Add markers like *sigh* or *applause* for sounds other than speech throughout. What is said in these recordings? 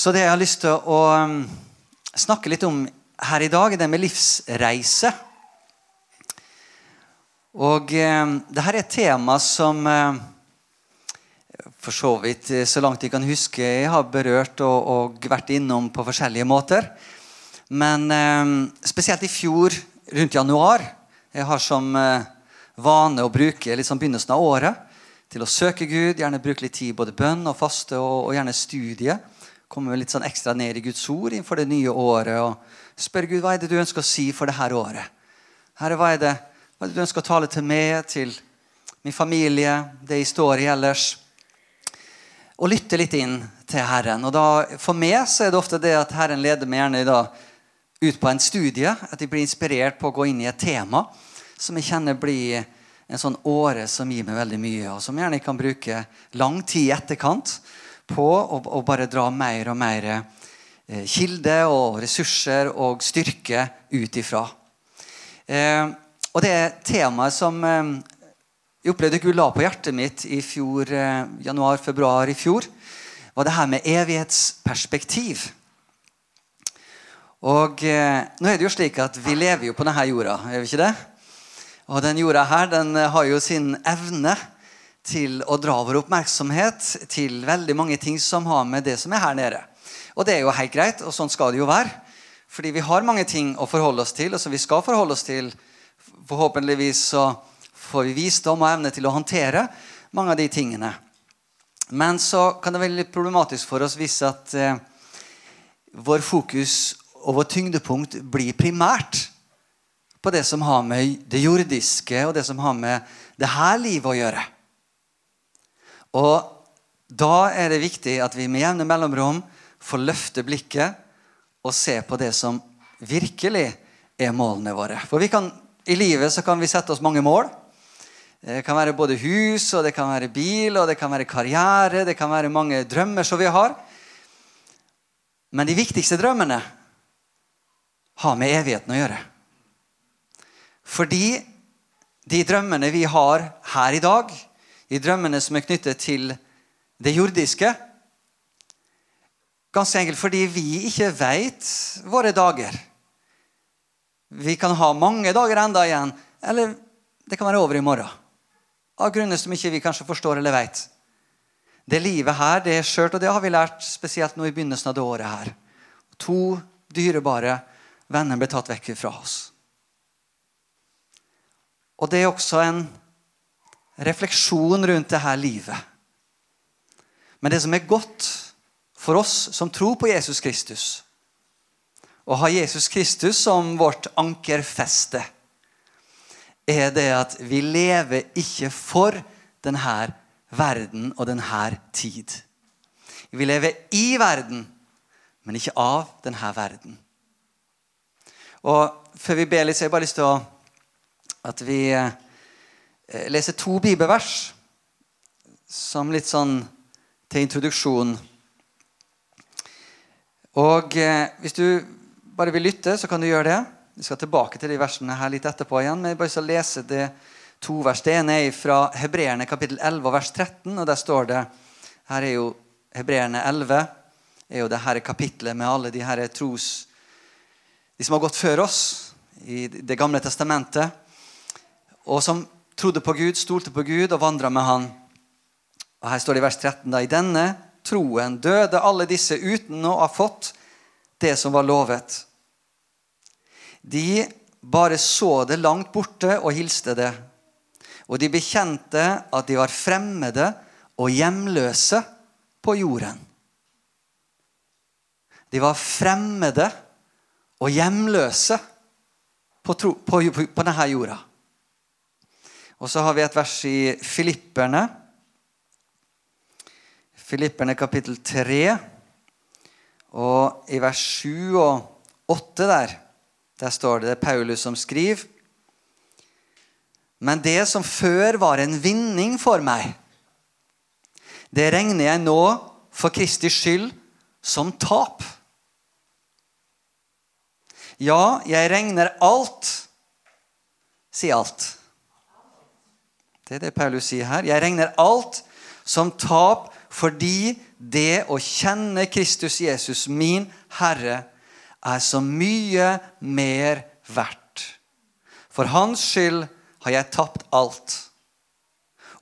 Så det jeg har lyst til å um, snakke litt om her i dag, er det med livsreise. Og eh, det her er et tema som eh, for så vidt, eh, så langt jeg kan huske, jeg har berørt og, og vært innom på forskjellige måter. Men eh, spesielt i fjor, rundt januar Jeg har som eh, vane å bruke sånn begynnelsen av året til å søke Gud. Gjerne bruke litt tid både bønn og faste og, og gjerne studie komme litt sånn ekstra ned i Guds ord innenfor det nye året og spør Gud hva er det du ønsker å si for dette året. Herre, hva er, det, hva er det du ønsker å tale til meg, til min familie, det jeg står i ellers? Og lytte litt inn til Herren. Og da, For meg så er det ofte det at Herren leder meg gjerne da, ut på en studie. At jeg blir inspirert på å gå inn i et tema som jeg kjenner blir en sånn åre som gir meg veldig mye, og som gjerne jeg kan bruke lang tid i etterkant på å bare dra mer og mer eh, kilde og ressurser og styrke ut ifra. Eh, og det er temaet som eh, jeg opplevde Gud la på hjertet mitt i fjor, eh, januar-februar i fjor, var det her med evighetsperspektiv. Og eh, nå er det jo slik at vi lever jo på denne jorda, gjør vi ikke det? Og den jorda her den har jo sin evne til å dra vår oppmerksomhet til veldig mange ting som har med det som er her nede. Og det er jo helt greit, og sånn skal det jo være. Fordi vi har mange ting å forholde oss til, og som vi skal forholde oss til. Forhåpentligvis så får vi visdom og evne til å håndtere mange av de tingene. Men så kan det være litt problematisk for oss hvis at eh, vår fokus og vår tyngdepunkt blir primært på det som har med det jordiske og det som har med det her livet å gjøre. Og da er det viktig at vi med jevne mellomrom får løfte blikket og se på det som virkelig er målene våre. For kan, i livet så kan vi sette oss mange mål. Det kan være både hus, og det kan være bil, og det kan være karriere. Det kan være mange drømmer som vi har. Men de viktigste drømmene har med evigheten å gjøre. Fordi de drømmene vi har her i dag, i drømmene som er knyttet til det jordiske. Ganske enkelt fordi vi ikke veit våre dager. Vi kan ha mange dager enda igjen, eller det kan være over i morgen. Av grunner som ikke vi kanskje forstår eller veit. Det livet her det er skjørt, og det har vi lært spesielt nå i begynnelsen av det året her. To dyrebare venner ble tatt vekk fra oss. Og det er også en refleksjon rundt dette livet. Men det som er godt for oss som tror på Jesus Kristus, og har Jesus Kristus som vårt ankerfeste, er det at vi lever ikke for denne verden og denne tid. Vi lever i verden, men ikke av denne verden. Og Før vi ber litt, så har jeg bare lyst til å, at vi eh, lese to bibelvers som litt sånn til introduksjon. Og eh, Hvis du bare vil lytte, så kan du gjøre det. Vi skal tilbake til de versene her litt etterpå igjen. Men jeg bare skal lese det to vers. Det ene er fra Hebreerne kapittel 11 vers 13. og Der står det Her er jo Hebreerne 11 er jo det dette kapitlet med alle de her tros De som har gått før oss i Det gamle testamentet. Og som trodde på Gud, stolte på Gud og vandra med Han. Og Her står det i vers 13 da, I denne troen døde alle disse uten å ha fått det som var lovet. De bare så det langt borte og hilste det. Og de bekjente at de var fremmede og hjemløse på jorden. De var fremmede og hjemløse på, tro, på, på, på denne jorda. Og så har vi et vers i Filipperne. Filipperne kapittel 3. Og i vers 7 og 8 der, der står det, det er Paulus som skriver. Men det som før var en vinning for meg, det regner jeg nå for Kristi skyld som tap. Ja, jeg regner alt Si alt det er det Paulus sier her. Jeg regner alt som tap fordi det å kjenne Kristus Jesus, min Herre, er så mye mer verdt. For hans skyld har jeg tapt alt.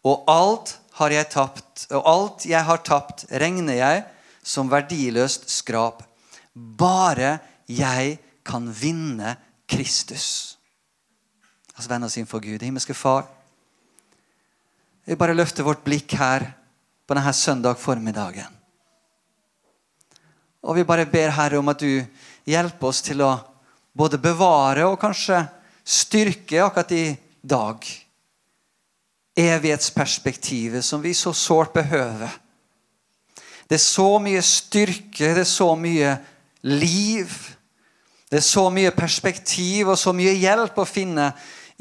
Og alt har jeg tapt, og alt jeg har tapt, regner jeg som verdiløst skrap. Bare jeg kan vinne Kristus. Altså «Venn oss inn for Gud. Himmelske Far. Vi bare løfter vårt blikk her på denne søndag formiddagen. Og vi bare ber Herre om at du hjelper oss til å både bevare og kanskje styrke akkurat i dag evighetsperspektivet som vi så sårt behøver. Det er så mye styrke, det er så mye liv. Det er så mye perspektiv og så mye hjelp å finne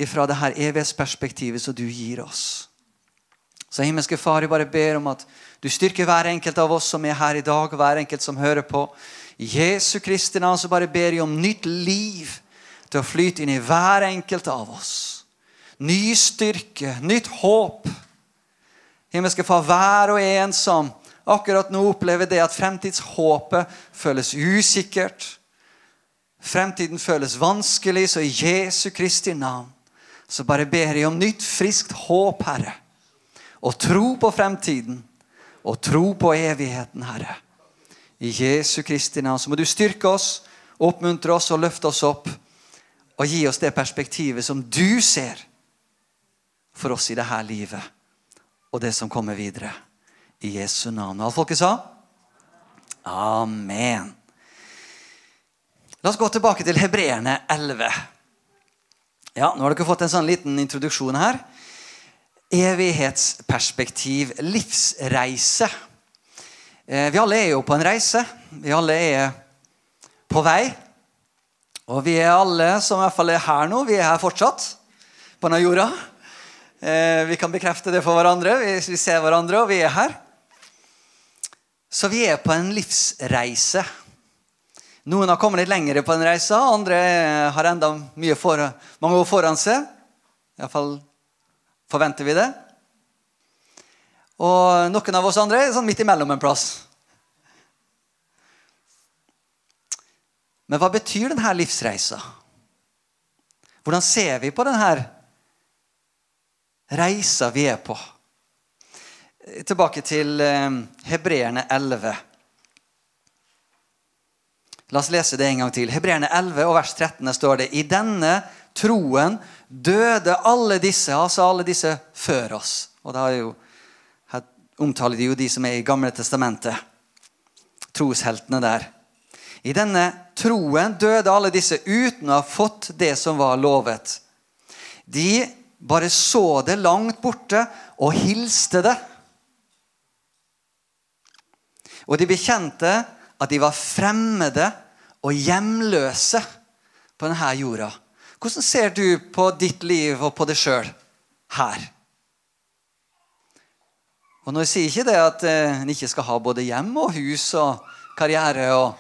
fra det her evighetsperspektivet som du gir oss. Så himmelske Far, jeg bare ber om at du styrker hver enkelt av oss som er her i dag, og hver enkelt som hører på. I Jesu Kristi navn så bare ber jeg om nytt liv til å flyte inn i hver enkelt av oss ny styrke, nytt håp. Himmelske Far, hver og en som akkurat nå opplever det at fremtidshåpet føles usikkert. Fremtiden føles vanskelig, så i Jesu Kristi navn så bare ber jeg om nytt, friskt håp, Herre. Og tro på fremtiden. Og tro på evigheten, Herre. I Jesu Kristi navn så må du styrke oss, oppmuntre oss og løfte oss opp. Og gi oss det perspektivet som du ser for oss i dette livet og det som kommer videre. I Jesu navn. Alt folket sa? Amen. La oss gå tilbake til Hebreerne 11. Ja, Nå har dere fått en sånn liten introduksjon her. Evighetsperspektiv, livsreise. Eh, vi alle er jo på en reise. Vi alle er på vei. Og vi er alle som i hvert fall er her nå, vi er her fortsatt på denne jorda. Eh, vi kan bekrefte det for hverandre. Vi ser hverandre, og vi er her. Så vi er på en livsreise. Noen har kommet litt lenger på den reisa, andre har enda mye for, mange år foran seg. Iallfall forventer vi det. Og noen av oss andre er sånn midt imellom en plass. Men hva betyr denne livsreisa? Hvordan ser vi på denne reisa vi er på. Tilbake til eh, Hebreerne 11. La oss lese det en gang til. Hebreerne 11 og vers 13 står det I denne troen døde alle disse, altså alle disse før oss. Og da jo, her omtaler de jo de som er i Gamle testamentet. Trosheltene der. I denne troen døde alle disse uten å ha fått det som var lovet. De bare så det langt borte og hilste det. Og de bekjente at de var fremmede og hjemløse på denne jorda. Hvordan ser du på ditt liv og på deg sjøl her? Og Nå sier ikke det at eh, en ikke skal ha både hjem og hus og karriere og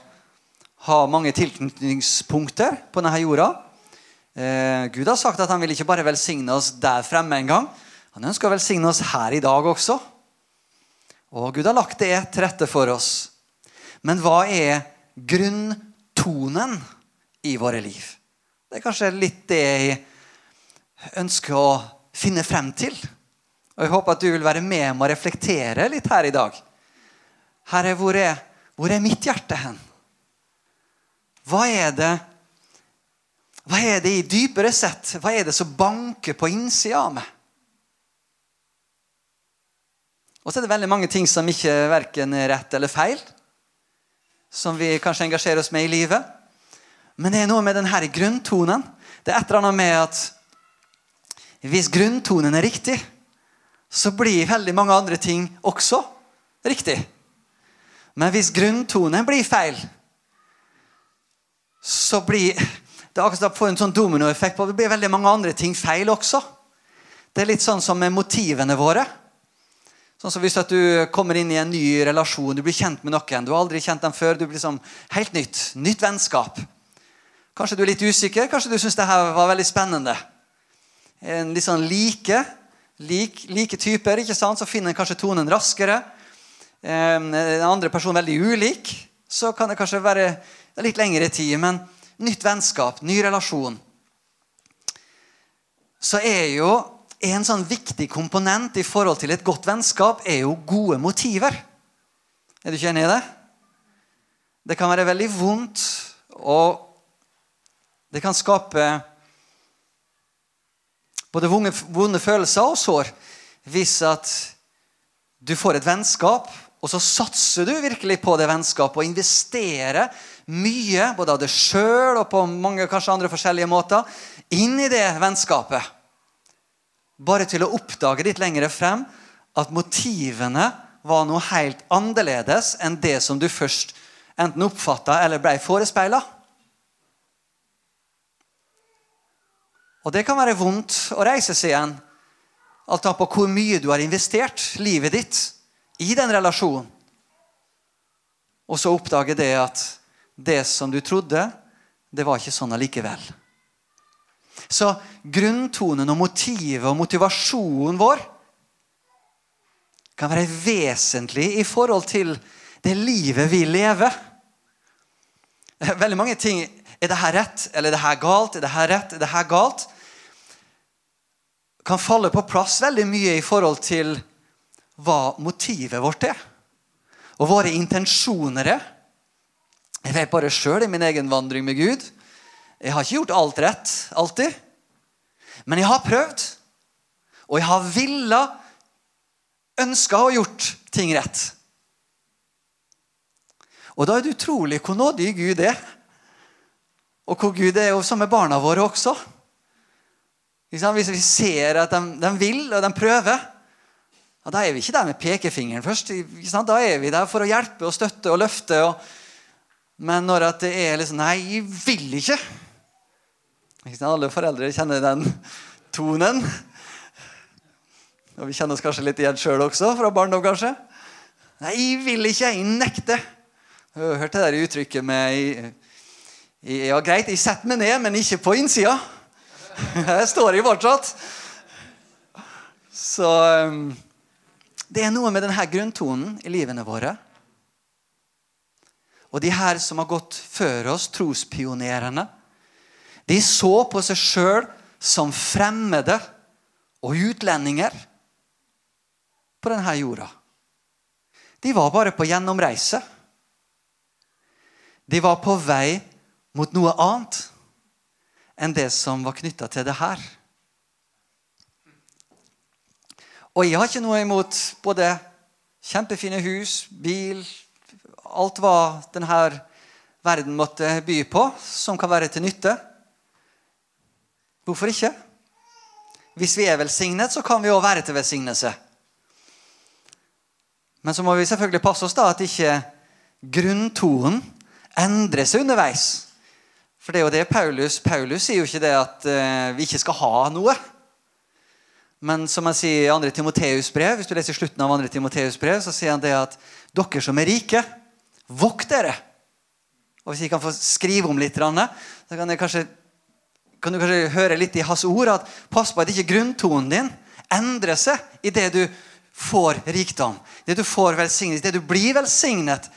ha mange tilknytningspunkter på denne jorda. Eh, Gud har sagt at han vil ikke bare velsigne oss der fremme en gang. Han ønsker å velsigne oss her i dag også. Og Gud har lagt det til rette for oss. Men hva er grunntonen i våre liv? Det er kanskje litt det jeg ønsker å finne frem til. Og Jeg håper at du vil være med meg og reflektere litt her i dag. Herre, hvor er, hvor er mitt hjerte hen? Hva er det hva er det i dypere sett? Hva er det som banker på innsida av meg? Og så er det veldig mange ting som ikke verken er rett eller feil. Som vi kanskje engasjerer oss med i livet. Men det er noe med denne grunntonen. Det er et eller annet med at hvis grunntonen er riktig, så blir veldig mange andre ting også riktig. Men hvis grunntonen blir feil, så blir det akkurat får en sånn dominoeffekt på det blir veldig mange andre ting feil også. Det er litt sånn som med motivene våre. Sånn som Hvis du kommer inn i en ny relasjon, du blir kjent med noen. Du har aldri kjent dem før. du blir liksom Helt nytt. Nytt vennskap. Kanskje du er litt usikker. Kanskje du syns det her var veldig spennende. En litt sånn like, like, like typer, ikke sant? så finner en kanskje tonen raskere. En andre personen veldig ulik, så kan det kanskje være litt lengre tid. Men nytt vennskap, ny relasjon, så er jo en sånn viktig komponent i forhold til et godt vennskap er jo gode motiver. Er du ikke enig i det? Det kan være veldig vondt, og det kan skape både vonde, følelser og sår hvis at du får et vennskap, og så satser du virkelig på det vennskapet og investerer mye, både av deg sjøl og på mange kanskje andre forskjellige måter, inn i det vennskapet. Bare til å oppdage litt lenger frem at motivene var noe helt annerledes enn det som du først enten oppfatta eller ble forespeila. Og det kan være vondt å reise seg igjen. Alt an på hvor mye du har investert livet ditt i den relasjonen. Og så oppdage det at det som du trodde, det var ikke sånn allikevel. Så grunntonen og motivet og motivasjonen vår kan være vesentlig i forhold til det livet vi lever. Veldig mange ting Er det her rett? Eller er det her galt? Er det her rett? Er det her galt? Kan falle på plass veldig mye i forhold til hva motivet vårt er. Og våre intensjoner er. Jeg vet bare sjøl i min egen vandring med Gud. Jeg har ikke gjort alt rett alltid. Men jeg har prøvd. Og jeg har villa, ønska å gjort ting rett. Og da er det utrolig hvor nådig Gud er. Og hvor Gud er jo som med barna våre også. Hvis vi ser at de, de vil, og de prøver, ja, da er vi ikke der med pekefingeren først. Da er vi der for å hjelpe og støtte og løfte. Og, men når det er liksom Nei, jeg vil ikke. Alle foreldre kjenner den tonen. Og vi kjenner oss kanskje litt igjen sjøl også, fra barndom kanskje. Nei, jeg vil ikke. Jeg nekter. Du har hørt det der uttrykket med Ja, greit, jeg setter meg ned, men ikke på innsida. *laughs* Jeg står i fortsatt. Så um, Det er noe med denne grunntonen i livene våre. Og de her som har gått før oss, trospionerene, de så på seg sjøl som fremmede og utlendinger på denne jorda. De var bare på gjennomreise. De var på vei mot noe annet enn det som var knytta til det her. Og jeg har ikke noe imot både kjempefine hus, bil Alt hva denne verden måtte by på, som kan være til nytte. Hvorfor ikke? Hvis vi er velsignet, så kan vi òg være til velsignelse. Men så må vi selvfølgelig passe oss da at ikke grunntonen endrer seg underveis. For det er jo det Paulus Paulus sier jo ikke det at uh, vi ikke skal ha noe. Men som han sier i 2. Timoteus brev, hvis du leser slutten av 2. Timoteus brev, så sier han det at dere som er rike, vokt dere. Og Hvis jeg kan få skrive om litt, så kan, kanskje, kan, du kanskje høre litt i hans ord at pass på at ikke grunntonen din endrer seg i det du får rikdom. Det du får velsignet, det du blir velsignet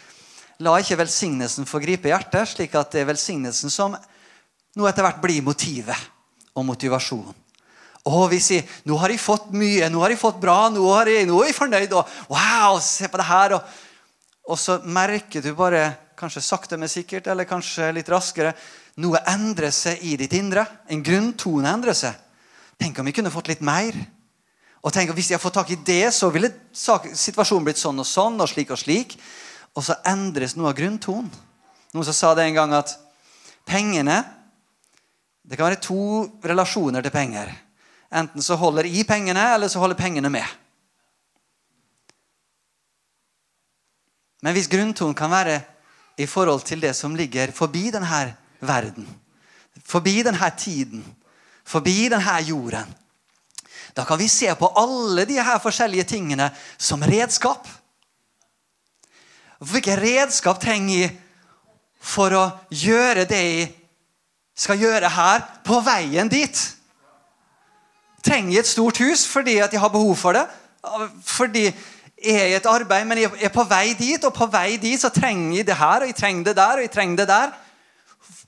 La ikke velsignelsen få gripe hjertet, slik at det er velsignelsen som nå etter hvert blir motivet og motivasjonen. Og vi sier 'Nå har jeg fått mye. Nå har jeg fått bra. Nå, jeg, nå er jeg fornøyd.' Og 'Wow, se på det her.' Og, og så merker du bare, kanskje sakte, men sikkert, eller kanskje litt raskere, noe endrer seg i ditt indre. En grunntone endrer seg. Tenk om vi kunne fått litt mer. Og tenk om Hvis jeg har fått tak i det, så ville situasjonen blitt sånn og sånn og slik og slik. Og så endres noe av grunntonen. Noen som sa det en gang at pengene Det kan være to relasjoner til penger. Enten så holder i pengene, eller så holder pengene med. Men hvis grunntonen kan være i forhold til det som ligger forbi denne verden, forbi denne tiden, forbi denne jorden, da kan vi se på alle de her forskjellige tingene som redskap. Hvilke redskap trenger jeg for å gjøre det jeg skal gjøre her, på veien dit? Trenger jeg et stort hus fordi jeg har behov for det? Fordi jeg er i et arbeid, men jeg er på vei dit, og på vei dit så trenger jeg det her, og jeg trenger det der, og jeg trenger det der.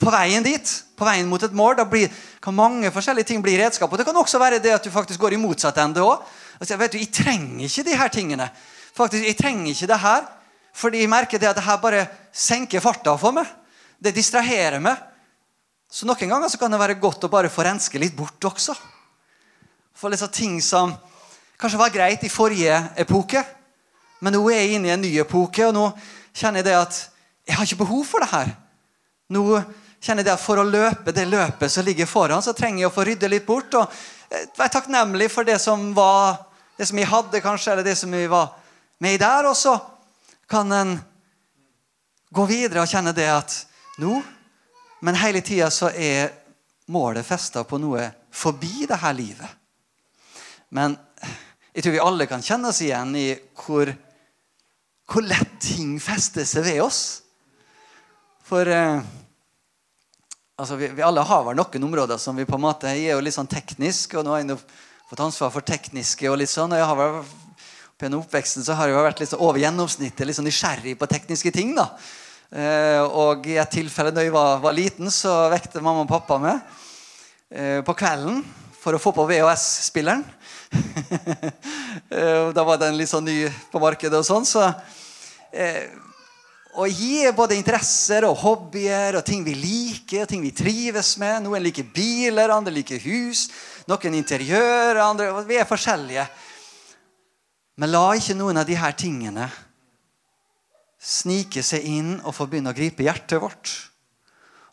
På veien dit, på veien mot et mål, da blir, kan mange forskjellige ting bli redskap. Og det kan også være det at du faktisk går i motsatt ende òg. Altså, vet du, jeg trenger ikke de her tingene. Faktisk, Jeg trenger ikke det her, fordi jeg merker det at det her bare senker farta for meg. Det distraherer meg. Så noen ganger så kan det være godt å bare få renske litt bort også. For liksom ting som kanskje var greit i forrige epoke, men nå er jeg inne i en ny epoke, og nå kjenner jeg det at jeg har ikke behov for det her. Nå kjenner jeg det at For å løpe det løpet som ligger foran, så trenger jeg å få rydde litt bort. og Være takknemlig for det som var det som jeg hadde, kanskje, eller det som jeg var med i der. Og så kan en gå videre og kjenne det at nå men hele tida så er målet festa på noe forbi dette livet. Men jeg tror vi alle kan kjenne oss igjen i hvor, hvor lett ting fester seg ved oss. For eh, altså, vi, vi, alle har vel noen områder som vi på en måte er jo litt sånn teknisk, og nå har jeg fått ansvar for tekniske. og litt sånn, og jeg har vel gjennom oppveksten så har jeg vært litt over gjennomsnittet sånn nysgjerrig på tekniske ting. da. Eh, og i et tilfelle da jeg var, var, liten, så vekte mamma og pappa meg eh, på kvelden for å få på VHS-spilleren. *laughs* Eh, da var den litt sånn ny på markedet og sånn. Så, å gi både interesser og hobbyer og ting vi liker og ting vi trives med. Noen liker biler, andre liker hus, noen interiør, andre Vi er forskjellige. Men la ikke noen av her tingene snike seg inn og få begynne å gripe hjertet vårt.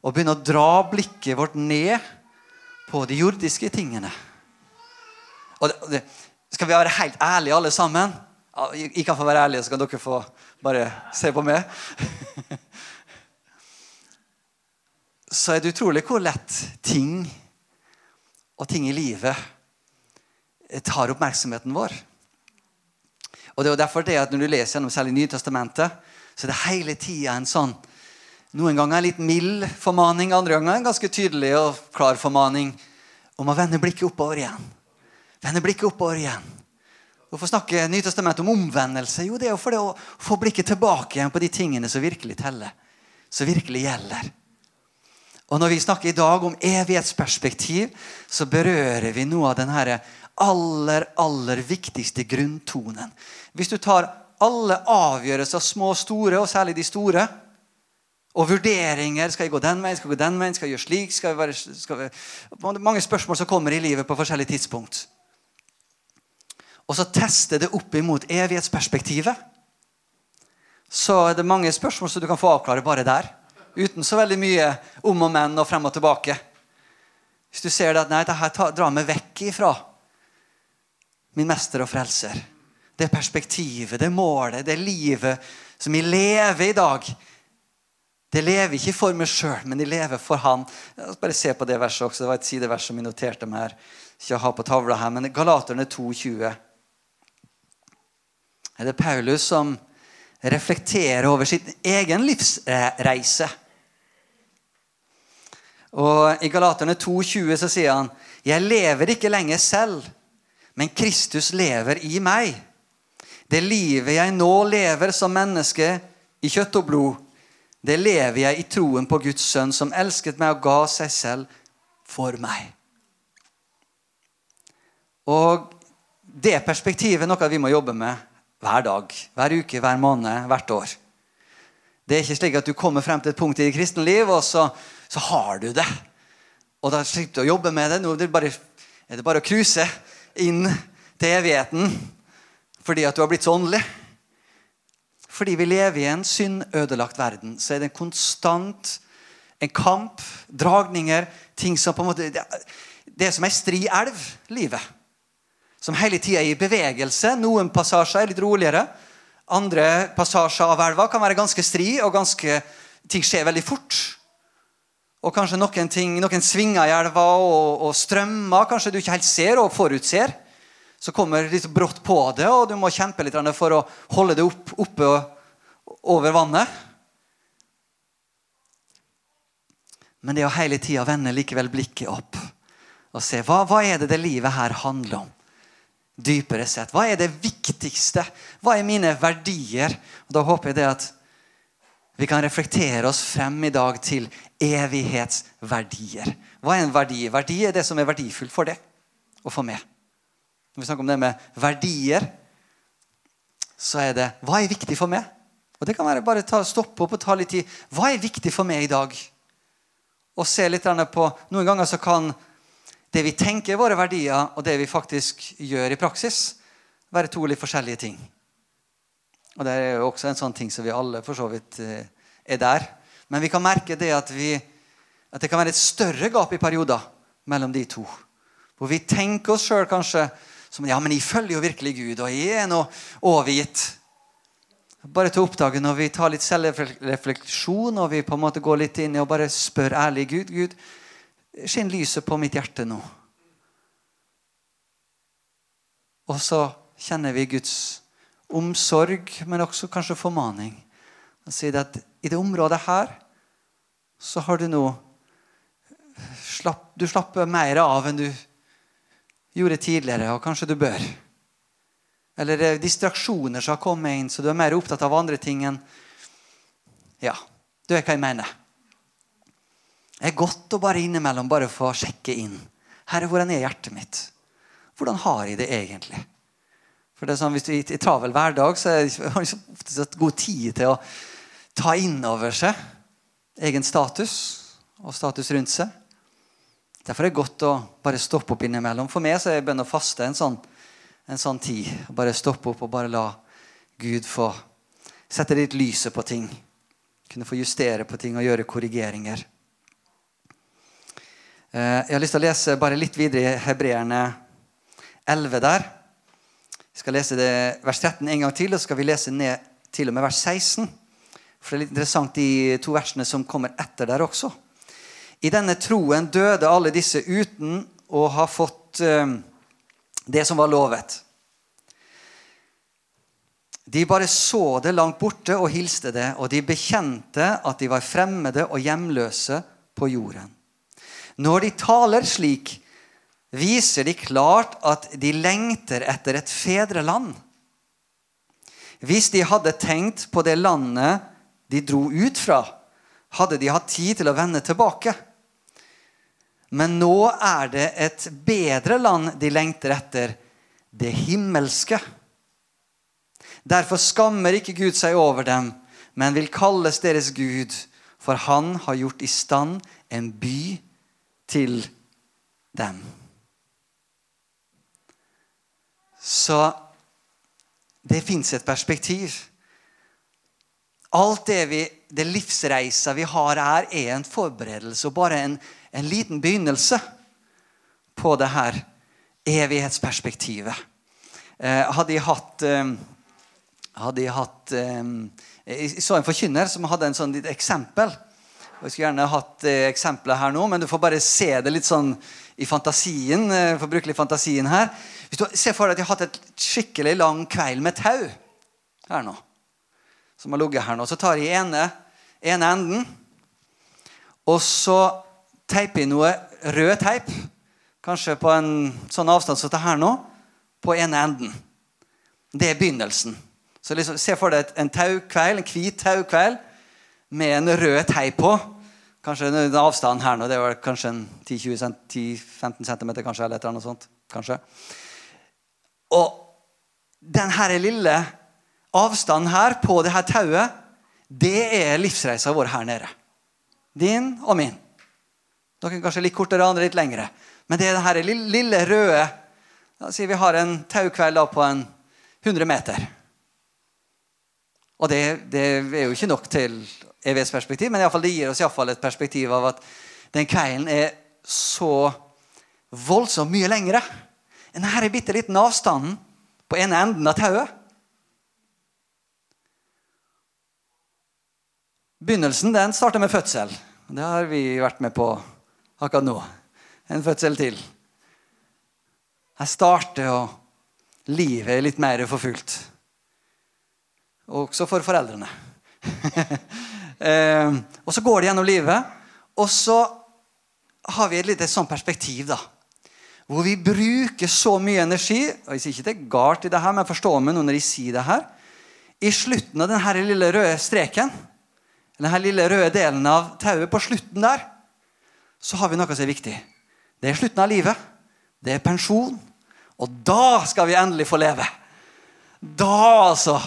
Og begynne å dra blikket vårt ned på de jordiske tingene. Og det, skal vi være helt ærlige, alle sammen? Jeg kan få være ærlig, så kan dere få bare se på meg. *laughs* så er det utrolig hvor lett ting og ting i livet tar oppmerksomheten vår. Og det er derfor det at Når du leser gjennom særlig Nytestamentet, så er det hele tida en sånn Noen ganger en litt mild formaning, andre ganger en ganske tydelig og klar formaning om å vende blikket oppover igjen. Vende blikket oppover igjen. Hvorfor snakker Nytestamentet om omvendelse? Jo, det er jo for det å få blikket tilbake igjen på de tingene som virkelig teller. Som virkelig gjelder. Og Når vi snakker i dag om evighetsperspektiv, så berører vi noe av den aller, aller viktigste grunntonen. Hvis du tar alle avgjørelser, små og store, og særlig de store. Og vurderinger. Skal jeg gå den veien? Skal jeg gå den veien? Skal jeg gjøre slik? Skal jeg være, skal jeg... Mange spørsmål som kommer i livet på forskjellige tidspunkt. Og så teste det opp imot evighetsperspektivet. Så er det mange spørsmål som du kan få avklare bare der. Uten så veldig mye om og men og frem og tilbake. Hvis du ser det at nei, dette drar meg vekk ifra min mester og frelser det perspektivet, det målet, det livet som vi lever i dag. Det lever ikke for meg sjøl, men det lever for Han. Bare se på det verset også. Det var et sidevers som vi noterte meg her. Ikke ha på tavla her, men Galaterne 2,20. Er det Paulus som reflekterer over sin egen livsreise? Og I Galaterne 2,20 så sier han Jeg lever ikke lenger selv, men Kristus lever i meg. Det livet jeg nå lever som menneske i kjøtt og blod, det lever jeg i troen på Guds sønn, som elsket meg og ga seg selv for meg. Og det perspektivet er noe vi må jobbe med hver dag, hver uke, hver måned, hvert år. Det er ikke slik at du kommer frem til et punkt i ditt kristne liv, og så, så, har du det. Og da slipper du å jobbe med det. Nå er det bare, er det bare å cruise inn til evigheten fordi at du har blitt så åndelig. Fordi vi lever i en syndødelagt verden, så er det en konstant en kamp, dragninger, ting som på en måte Det er som ei stri elv, livet. Som hele tida er i bevegelse. Noen passasjer er litt roligere. Andre passasjer av elva kan være ganske stri, og ganske, ting skjer veldig fort. Og kanskje noen, ting, noen svinger i elva og, og strømmer kanskje du ikke helt ser og forutser så kommer det litt brått på det, og du må kjempe litt for å holde det opp, oppe og over vannet. Men det å hele tida vende likevel blikket opp og se hva, hva er det det livet her handler om. dypere sett? Hva er det viktigste? Hva er mine verdier? Og da håper jeg det at vi kan reflektere oss frem i dag til evighetsverdier. Hva er en verdi? Verdi er det som er verdifullt for deg og for meg. Når vi snakker om det med verdier, så er det hva er viktig for meg? Og Det kan være bare ta, stoppe opp og ta litt tid. Hva er viktig for meg i dag? Og se litt på Noen ganger så kan det vi tenker er våre verdier, og det vi faktisk gjør i praksis, være to litt forskjellige ting. Og Det er jo også en sånn ting som vi alle for så vidt eh, er der. Men vi kan merke det at, vi, at det kan være et større gap i perioder mellom de to. Hvor vi tenker oss sjøl kanskje som ja, men jeg følger jo virkelig Gud, og jeg er nå overgitt. Bare til å oppdage når vi tar litt selvrefleksjon og vi på en måte går litt inn og bare spør ærlig Gud Gud, skinn lyset på mitt hjerte nå. Og så kjenner vi Guds omsorg, men også kanskje formaning. Han sier at i det området her så har du nå slapp, Du slapper mer av enn du gjorde tidligere, og kanskje du bør. Eller det er distraksjoner som har kommet inn, så du er mer opptatt av andre ting enn Ja, du vet hva jeg mener. Det er godt å bare innimellom bare få sjekke inn. Herre, hvordan er hjertet mitt? Hvordan har jeg det egentlig? For det er sånn, Hvis du er i travel hverdag, så *laughs* har du ofte god tid til å ta inn over seg egen status og status rundt seg. Derfor er det godt å bare stoppe opp innimellom. For meg så er bønn å faste en sånn, en sånn tid. Bare stoppe opp og bare la Gud få sette litt lyset på ting. Kunne få justere på ting og gjøre korrigeringer. Eh, jeg har lyst til å lese bare litt videre i Hebreerne 11 der. Jeg skal lese det, vers 13 en gang til, og så skal vi lese ned til og med vers 16. For det er litt interessant de to versene som kommer etter der også. I denne troen døde alle disse uten å ha fått eh, det som var lovet. De bare så det langt borte og hilste det, og de bekjente at de var fremmede og hjemløse på jorden. Når de taler slik, viser de klart at de lengter etter et fedreland. Hvis de hadde tenkt på det landet de dro ut fra, hadde de hatt tid til å vende tilbake. Men nå er det et bedre land de lengter etter, det himmelske. Derfor skammer ikke Gud seg over dem, men vil kalles deres Gud, for han har gjort i stand en by til dem. Så det fins et perspektiv. Alt det, vi, det livsreisa vi har her, er en forberedelse og bare en, en liten begynnelse på det her evighetsperspektivet. Eh, hadde jeg hatt eh, hadde jeg hatt eh, Jeg så en forkynner som hadde en sånn litt eksempel. Og Jeg skulle gjerne hatt eksempler her nå, men du får bare se det litt sånn i fantasien. For å fantasien her. Hvis du ser for deg at jeg har hatt et skikkelig lang kveil med tau her nå, som har ligget her nå, så tar jeg ene, ene enden, og så teipe inn noe rød teip, kanskje på en sånn avstand som det her nå, på ene enden. Det er begynnelsen. Så liksom, Se for deg en taukveil, en hvit taukveil med en rød teip på. Kanskje den avstanden her nå, det var kanskje 10-15 cm, kanskje, eller et eller annet sånt. Kanskje. Og denne lille avstanden her på det her tauet, det er livsreisa vår her nede. Din og min. Noen kanskje litt kortere, andre litt lengre. Men det er denne lille, røde La oss si vi har en taukveld på en 100 meter. Og det, det, er jo ikke nok til evighetsperspektiv, men fall, det gir oss iallfall et perspektiv av at den kvelden er så voldsomt mye lengre enn denne bitte liten avstanden på ene enden av tauet. Begynnelsen den starter med fødsel. Det har vi vært med på akkurat nå. En fødsel til. Her starter og livet litt mer for fullt. Også for foreldrene. *laughs* eh, og så går det gjennom livet, og så har vi et lite sånn perspektiv, da. hvor vi bruker så mye energi og Jeg sier ikke det er galt i det her, men forstå meg nå når jeg sier det her. I slutten av denne lille røde streken, denne lille røde delen av tauet, på slutten der, så har vi noe som er viktig. Det er slutten av livet. Det er pensjon. Og da skal vi endelig få leve. Da, altså.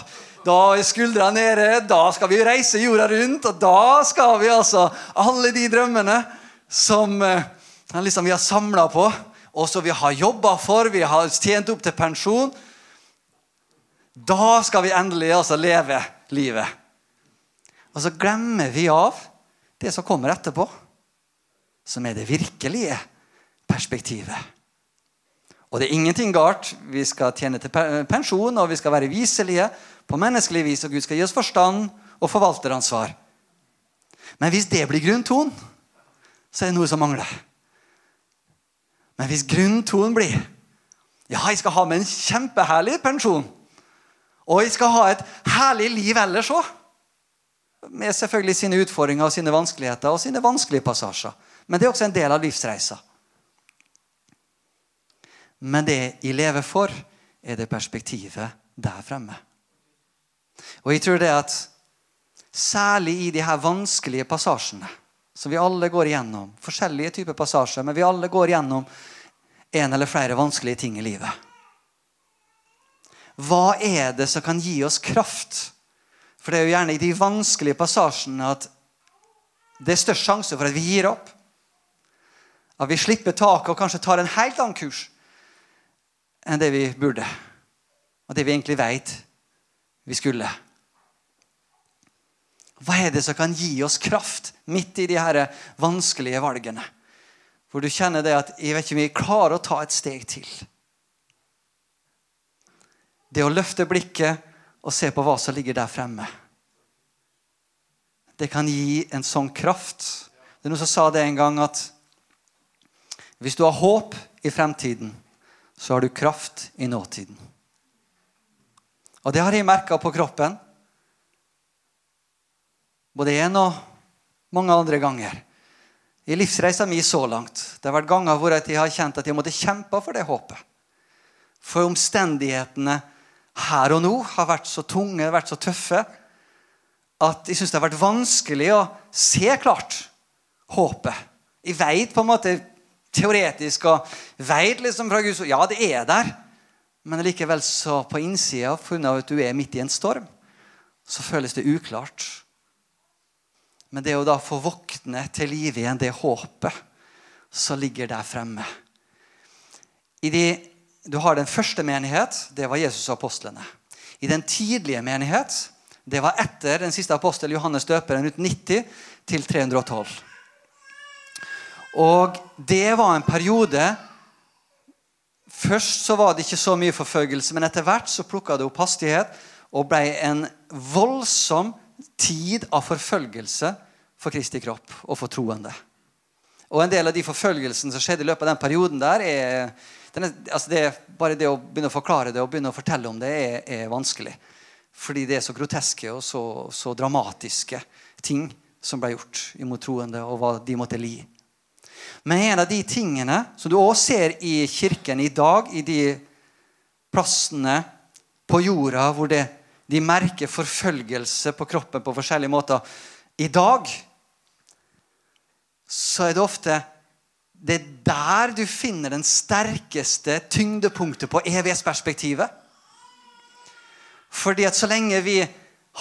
Da er skuldra nede, da skal vi reise jorda rundt, og da skal vi altså Alle de drømmene som eh, liksom vi har samla på, og som vi har jobba for, vi har tjent opp til pensjon Da skal vi endelig altså leve livet. Og så glemmer vi av det som kommer etterpå, som er det virkelige perspektivet. Og det er ingenting galt. Vi skal tjene til pensjon, og vi skal være viselige på menneskelig vis, og Gud skal gi oss forstand og forvalteransvar. Men hvis det blir grunntonen, så er det noe som mangler. Men hvis grunntonen blir ja, jeg skal ha med en kjempeherlig pensjon, og jeg skal ha et herlig liv ellers òg Med selvfølgelig sine utfordringer og sine vanskeligheter og sine vanskelige passasjer. Men det er også en del av livsreisa. Men det jeg lever for, er det perspektivet der fremme. Og jeg tror det at særlig i de her vanskelige passasjene som vi alle går igjennom, forskjellige typer passasjer, men vi alle går igjennom en eller flere vanskelige ting i livet. Hva er det som kan gi oss kraft? For det er jo gjerne i de vanskelige passasjene at det er størst sjanse for at vi gir opp. At vi slipper taket og kanskje tar en helt annen kurs enn det vi burde. Og det vi egentlig veit vi skulle. Hva er det som kan gi oss kraft midt i de her vanskelige valgene? Hvor du kjenner det at jeg vet ikke om jeg klarer å ta et steg til. Det å løfte blikket og se på hva som ligger der fremme. Det kan gi en sånn kraft. Det er noen som sa det en gang at hvis du har håp i fremtiden, så har du kraft i nåtiden. Og det har jeg merka på kroppen. Både én og mange andre ganger. I livsreisa mi så langt. Det har vært ganger hvor jeg har kjent at jeg måtte kjempe for det håpet. For omstendighetene her og nå har vært så tunge, vært så tøffe, at jeg syns det har vært vanskelig å se klart håpet. Jeg veit på en måte teoretisk og veit liksom fra Gud Ja, det er der. Men likevel så på innsida, pga. at du er midt i en storm, så føles det uklart. Men det å da få våkne til live igjen, det håpet som ligger der fremme de, Du har den første menighet. Det var Jesus og apostlene. I den tidlige menighet, det var etter den siste apostel Johannes døperen rundt 90 til 312. Og det var en periode Først så var det ikke så mye forfølgelse, men etter hvert så plukka det opp hastighet og ble en voldsom tid av forfølgelse for Kristi kropp og for troende. Og En del av de forfølgelsene som skjedde i løpet av den perioden, der er, er, altså det, bare det å begynne å forklare det og begynne å fortelle om det, er, er vanskelig. Fordi det er så groteske og så, så, dramatiske ting som ble gjort imot troende, og hva de måtte li. Men en av de tingene som du også ser i kirken i dag, i de plassene på jorda hvor det, de merker forfølgelse på kroppen på forskjellige måter i dag, så er det ofte det er der du finner den sterkeste tyngdepunktet på evighetsperspektivet. Fordi at så lenge vi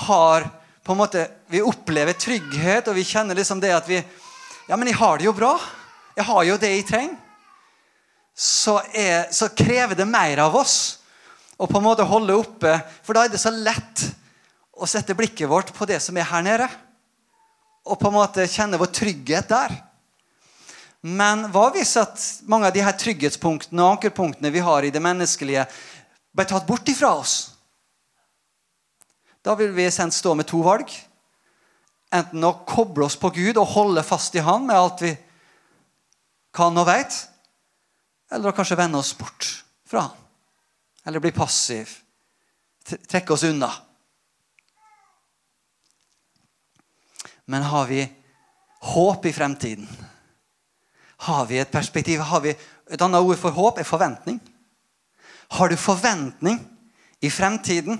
har på en måte, Vi opplever trygghet, og vi kjenner liksom det at vi Ja, men jeg har det jo bra. Jeg har jo det jeg trenger. Så, er, så krever det mer av oss å på en måte holde oppe. For da er det så lett å sette blikket vårt på det som er her nede og på en måte kjenne vår trygghet der. Men hva hvis at mange av de her trygghetspunktene og ankerpunktene vi har i det menneskelige, ble tatt bort ifra oss? Da vil vi sendt stå med to valg. Enten å koble oss på Gud og holde fast i Han med alt vi kan og veit, eller å kanskje vende oss bort fra Han. Eller bli passiv. Trekke oss unna. Men har vi håp i fremtiden? Har vi et perspektiv? Har vi Et annet ord for håp er forventning. Har du forventning i fremtiden,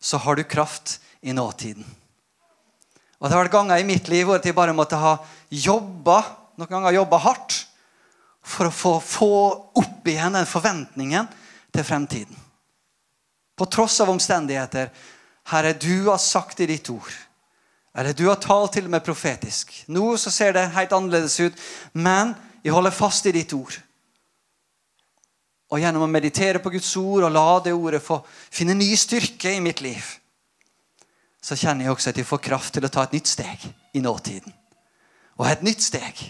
så har du kraft i nåtiden. Og Det har vært ganger i mitt liv hvor jeg bare måtte ha jobba noen ganger jobba hardt for å få, få opp igjen den forventningen til fremtiden. På tross av omstendigheter. Herre, du har sagt i ditt ord. Eller du har talt til og med profetisk. Nå så ser det helt annerledes ut, men jeg holder fast i ditt ord. Og gjennom å meditere på Guds ord og la det ordet få finne ny styrke i mitt liv, så kjenner jeg også at jeg får kraft til å ta et nytt steg i nåtiden. Og et nytt steg.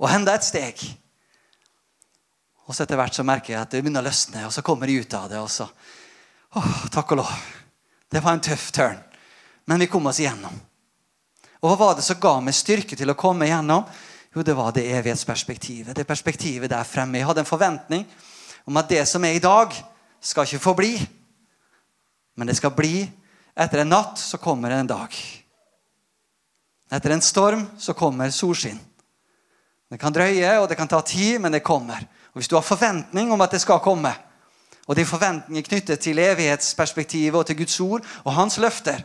Og enda et steg. Og så etter hvert så merker jeg at det begynner å løsne, og så kommer jeg ut av det. og så, åh, Takk og lov. Det var en tøff tørn. Men vi kom oss igjennom. Og hva var det som ga meg styrke til å komme igjennom? Jo, det var det evighetsperspektivet. Det perspektivet der fremme. Jeg hadde en forventning om at det som er i dag, skal ikke forbli. Men det skal bli. Etter en natt så kommer det en dag. Etter en storm så kommer solskinn. Det kan drøye, og det kan ta tid, men det kommer. Og Hvis du har forventning om at det skal komme, og det er forventninger knyttet til evighetsperspektivet og til Guds ord og hans løfter,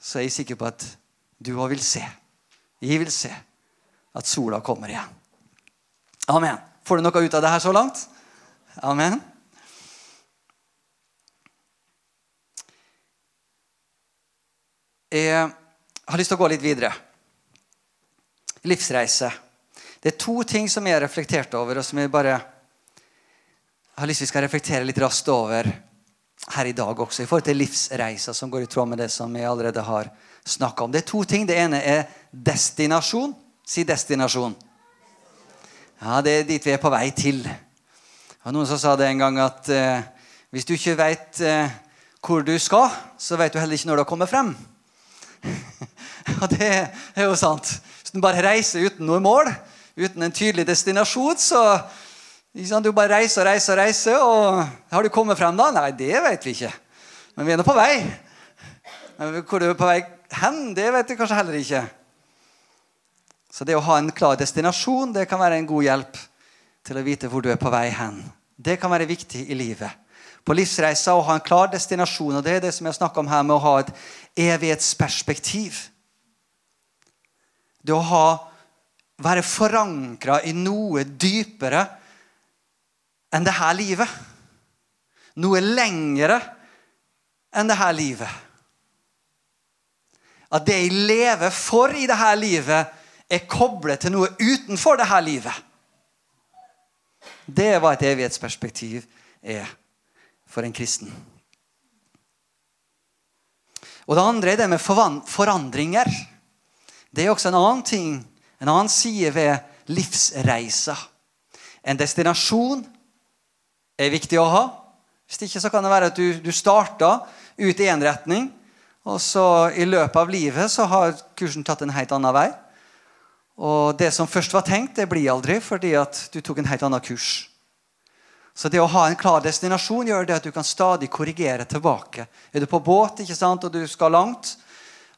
så er jeg sikker på at du òg vil se. Jeg vil se at sola kommer igjen. Amen. Får du noe ut av det her så langt? Amen. Jeg har lyst til å gå litt videre. Livsreise. Det er to ting som jeg har reflektert over, og som jeg bare har lyst til vi skal reflektere litt raskt over her i dag også, i forhold til livsreiser som går i tråd med det som jeg allerede har snakka om. Det er to ting. Det ene er destinasjon. Si destinasjon. Ja, Det er dit vi er på vei til. Det noen som sa det en gang at eh, hvis du ikke veit eh, hvor du skal, så vet du heller ikke når du har kommet frem. *laughs* Ja, det er jo sant. Hvis du bare reiser uten noe mål, uten en tydelig destinasjon, så Du bare reiser og reiser og reiser, og har du kommet frem da? Nei, det vet vi ikke. Men vi er nå på vei. Men hvor du er på vei hen, det vet du kanskje heller ikke. Så det å ha en klar destinasjon det kan være en god hjelp til å vite hvor du er på vei hen. Det kan være viktig i livet. På livsreisa å ha en klar destinasjon, og det er det som jeg snakker om her med å ha et evighetsperspektiv. Det å ha, være forankra i noe dypere enn det her livet. Noe lengre enn det her livet. At det jeg lever for i det her livet, er koblet til noe utenfor det her livet. Det er hva et evighetsperspektiv er for en kristen. Og Det andre er det med forandringer. Det er også en annen ting, en annen side ved livsreisa. En destinasjon er viktig å ha. Hvis ikke så kan det være at du, du starta ut i én retning, og så i løpet av livet så har kursen tatt en helt annen vei. Og det som først var tenkt, det blir aldri fordi at du tok en helt annen kurs. Så det å ha en klar destinasjon gjør det at du kan stadig korrigere tilbake. Er du på båt ikke sant, og du skal langt,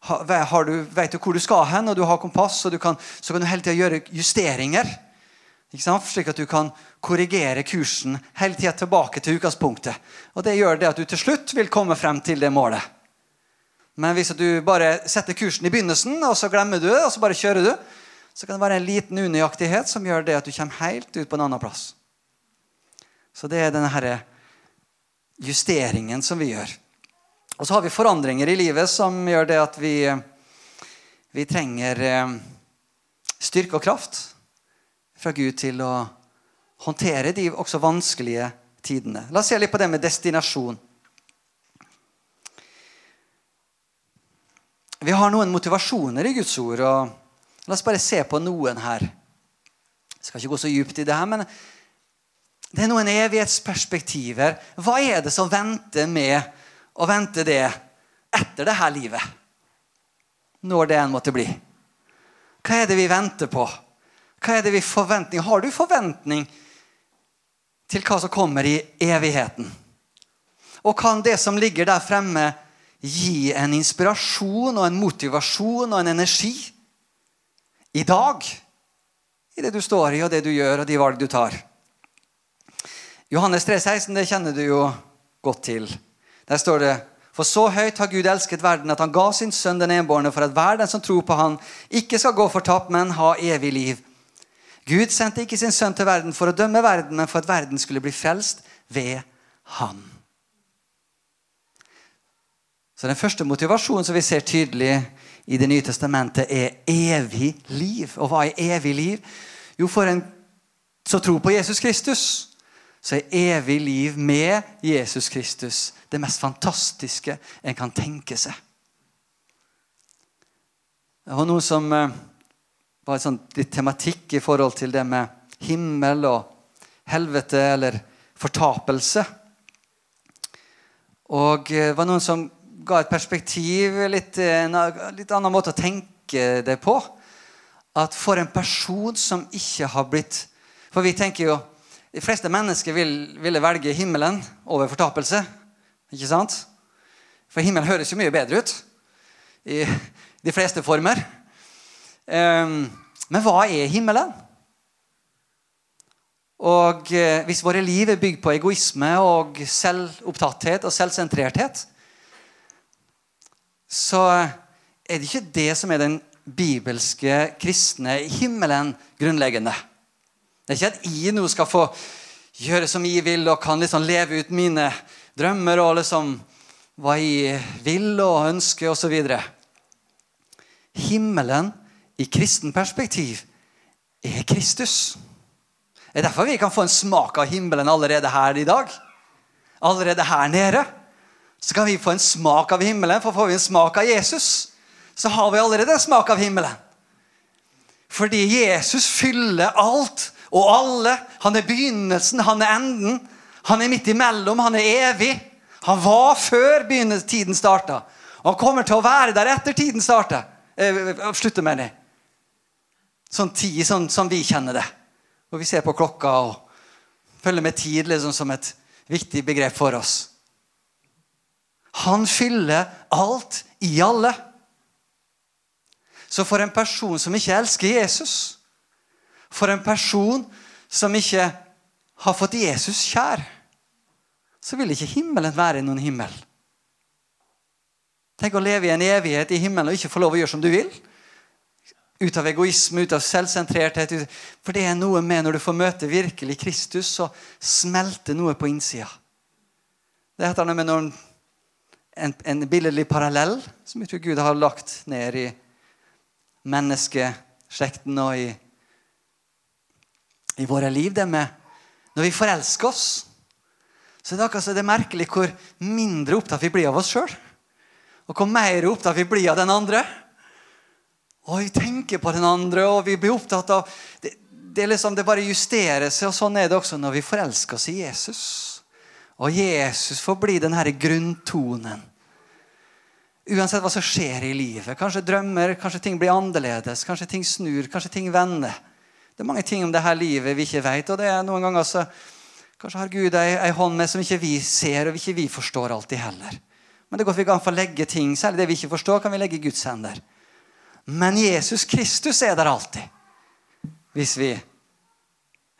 du, vet du hvor du skal hen, og du har kompass, og kan, så kan du hele tida gjøre justeringer. Slik at du kan korrigere kursen hele tida tilbake til utgangspunktet. Og Det gjør det at du til slutt vil komme frem til det målet. Men hvis du bare setter kursen i begynnelsen, og så glemmer du det, og så bare kjører du, så kan det være en liten unøyaktighet som gjør det at du kommer helt ut på en annen plass. Så det er denne her justeringen som vi gjør. Og så har vi forandringer i livet som gjør det at vi, vi trenger eh, styrke og kraft fra Gud til å håndtere de også vanskelige tidene. La oss se litt på det med destinasjon. Vi har noen motivasjoner i Guds ord. og La oss bare se på noen her. Jeg skal ikke gå så djupt i det her, men det er noen evighetsperspektiver. Hva er det som venter med å vente det etter det her livet? Når det enn måtte bli. Hva er det vi venter på? Hva er det vi forventning? Har du forventning til hva som kommer i evigheten? Og kan det som ligger der fremme, gi en inspirasjon og en motivasjon og en energi i dag? i det du står i, og det du gjør, og de valg du tar. Johannes 3, 16, det kjenner du jo godt til. Der står det For så høyt har Gud elsket verden, at han ga sin sønn den enbårne, for at hver den som tror på han, ikke skal gå fortapt, men ha evig liv. Gud sendte ikke sin sønn til verden for å dømme verden, men for at verden skulle bli frelst ved han. Så Den første motivasjonen som vi ser tydelig i Det nye testamentet, er evig liv. Og hva er evig liv? Jo, for en som tror på Jesus Kristus, så er evig liv med Jesus Kristus det mest fantastiske en kan tenke seg. Det var noe som eh, var en litt tematikk i forhold til det med himmel og helvete eller fortapelse. Og det eh, var noen som ga et perspektiv, litt, en litt annen måte å tenke det på. At for en person som ikke har blitt For vi tenker jo De fleste mennesker vil, ville velge himmelen over fortapelse. Ikke sant? For himmelen høres jo mye bedre ut i de fleste former. Um, men hva er himmelen? Og eh, Hvis våre liv er bygd på egoisme og selvopptatthet og selvsentrerthet, så er det ikke det som er den bibelske kristne himmelen grunnleggende. Det er ikke at jeg nå skal få gjøre som jeg vil og kan liksom leve ut mine drømmer og liksom hva jeg vil og ønsker osv. Himmelen i kristen perspektiv er Kristus. Det er derfor vi kan få en smak av himmelen allerede her i dag. Allerede her nede. Så kan vi få en smak av himmelen, for får vi en smak av Jesus, så har vi allerede en smak av himmelen. Fordi Jesus fyller alt og alle. Han er begynnelsen, han er enden. Han er midt imellom, han er evig. Han var før tiden starta. Og han kommer til å være der etter tiden starter. Eh, slutter, mener jeg. Sånn tid sånn som vi kjenner det. Og vi ser på klokka og følger med tid liksom, som et viktig begrep for oss. Han fyller alt i alle. Så for en person som ikke elsker Jesus, for en person som ikke har fått Jesus kjær, så vil ikke himmelen være noen himmel. Tenk å leve i en evighet i himmelen og ikke få lov å gjøre som du vil. Ut av egoisme, ut av selvsentrerthet. For det er noe med når du får møte virkelig Kristus, så smelter noe på innsida. Det heter noe med noen, en, en billedlig parallell som jeg tror Gud har lagt ned i menneskeslekten og i, i våre liv. Det med når vi forelsker oss, så er det akkurat så det er merkelig hvor mindre opptatt vi blir av oss sjøl. Og hvor mer opptatt vi blir av den andre. Og vi tenker på den andre, og vi blir opptatt av det, det, liksom, det bare justerer seg, og sånn er det også når vi forelsker oss i Jesus. Og Jesus får bli den her grunntonen. Uansett hva som skjer i livet. Kanskje drømmer, kanskje ting blir annerledes, kanskje ting snur, kanskje ting vender. Det er mange ting om dette livet vi ikke vet. Og det er noen ganger så Kanskje har Gud ei, ei hånd med som ikke vi ser, og ikke vi forstår alltid heller. Men det går vi kan få legge ting, særlig det vi ikke forstår, kan vi legge i Guds hender. Men Jesus Kristus er der alltid. Hvis vi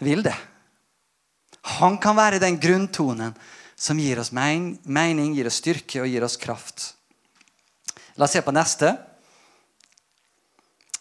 vil det. Han kan være den grunntonen som gir oss mening, gir oss styrke og gir oss kraft. La oss se på neste.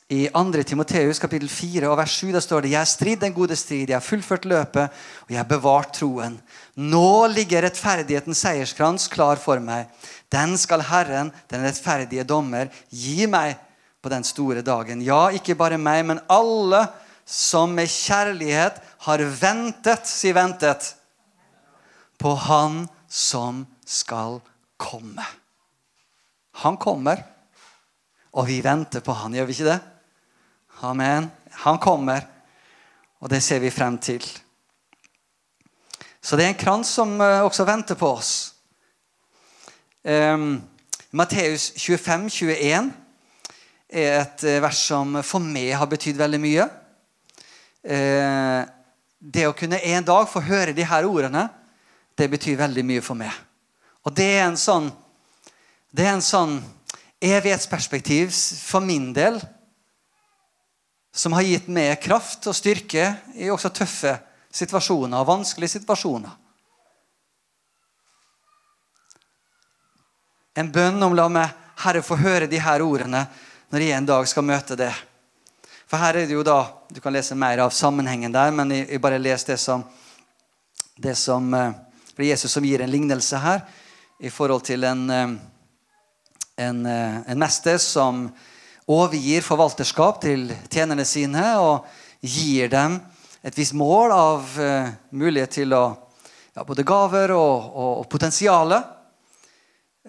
I 2. Timoteus kapittel 4 og vers 7 der står det Jeg har stridd den gode strid, jeg har fullført løpet, og jeg har bevart troen. Nå ligger rettferdighetens seierskrans klar for meg. Den skal Herren, den rettferdige dommer, gi meg på den store dagen. Ja, ikke bare meg, men alle som med kjærlighet har ventet, si ventet, på Han som skal komme. Han kommer, og vi venter på Han, gjør vi ikke det? Amen. Han kommer, og det ser vi frem til. Så det er en krans som eh, også venter på oss. Um, Matteus 25, 21 er et eh, vers som for meg har betydd veldig mye. Eh, det å kunne en dag få høre de her ordene, det betyr veldig mye for meg. Og det er en sånn det er en sånn evighetsperspektiv for min del som har gitt meg kraft og styrke i også tøffe situasjoner og vanskelige situasjoner. En bønn om la meg, Herre, få høre de her ordene når jeg en dag skal møte det. For her er det jo da, Du kan lese mer av sammenhengen der, men jeg, jeg bare les det som, det som eh, det er Jesus som gir en lignelse her i forhold til en, eh, en, eh, en mester som overgir forvalterskap til tjenerne sine og gir dem et visst mål av uh, mulighet til å ja, både gaver og, og, og potensialet.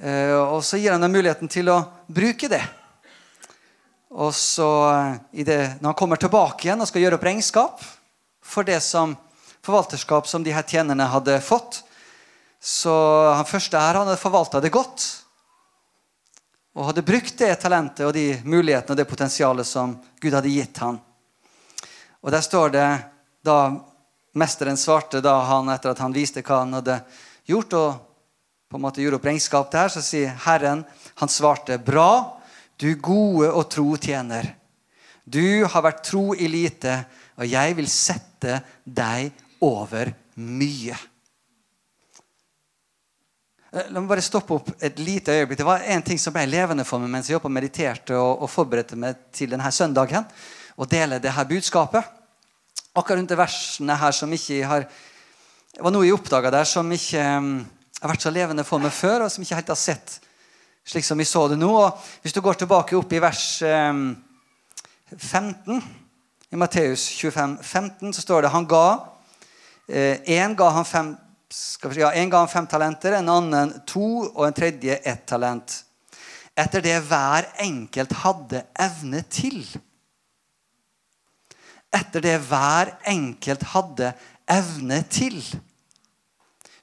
Uh, og så gir han dem muligheten til å bruke det. Og så, uh, det, når han kommer tilbake igjen og skal gjøre opp regnskap for det som forvalterskap som de her tjenerne hadde fått, så han første her han hadde forvalta det godt og hadde brukt det talentet og de mulighetene og det potensialet som Gud hadde gitt han. Og Der står det da mesteren svarte da han etter at han viste hva han hadde gjort, og på en måte gjorde opp regnskap der, så sier Herren Han svarte, 'Bra, du gode og tro tjener.' 'Du har vært tro i lite, og jeg vil sette deg over mye.' Eh, la meg bare stoppe opp et lite øyeblikk. Det var en ting som ble levende for meg mens jeg jobbet mediterte og, og forberedte meg til denne søndagen. Å dele det her budskapet. Akkurat rundt de versene her som ikke har Det var noe jeg oppdaga der som ikke um, har vært så levende for meg før, og som ikke helt har sett slik som vi så det nå. Og hvis du går tilbake opp i vers um, 15 i Matteus 25, 15, så står det han ga Én eh, ga han fem si, ja, En ga han fem talenter, en annen to, og en tredje ett talent. Etter det hver enkelt hadde evne til. Etter det hver enkelt hadde evne til.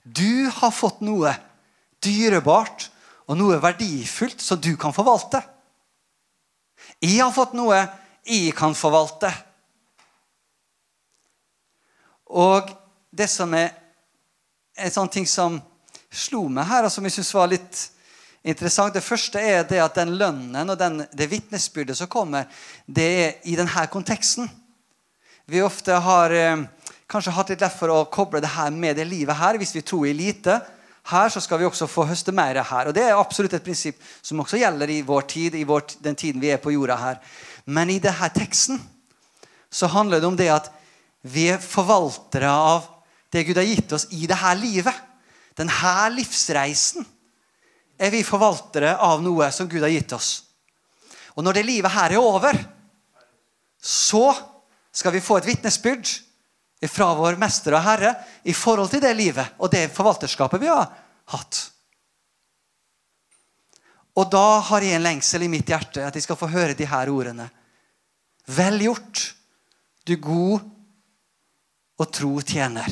Du har fått noe dyrebart og noe verdifullt som du kan forvalte. Jeg har fått noe jeg kan forvalte. Og det som er en sånn ting som slo meg her, og som jeg syns var litt interessant. Det første er det at den lønnen og den, det vitnesbyrdet som kommer, det er i denne konteksten. Vi ofte har eh, kanskje hatt litt lett for å koble det her med det livet her. Hvis vi tror i lite her, så skal vi også få høste mer her. Og Det er absolutt et prinsipp som også gjelder i vår tid, i vår, den tiden vi er på jorda her. Men i denne teksten så handler det om det at vi er forvaltere av det Gud har gitt oss i dette livet. Denne livsreisen er vi forvaltere av noe som Gud har gitt oss. Og når det livet her er over, så skal vi få et vitnesbyrd fra vår mester og herre i forhold til det livet og det forvalterskapet vi har hatt. Og da har jeg en lengsel i mitt hjerte at jeg skal få høre de her ordene. Vel gjort, du god og tro tjener.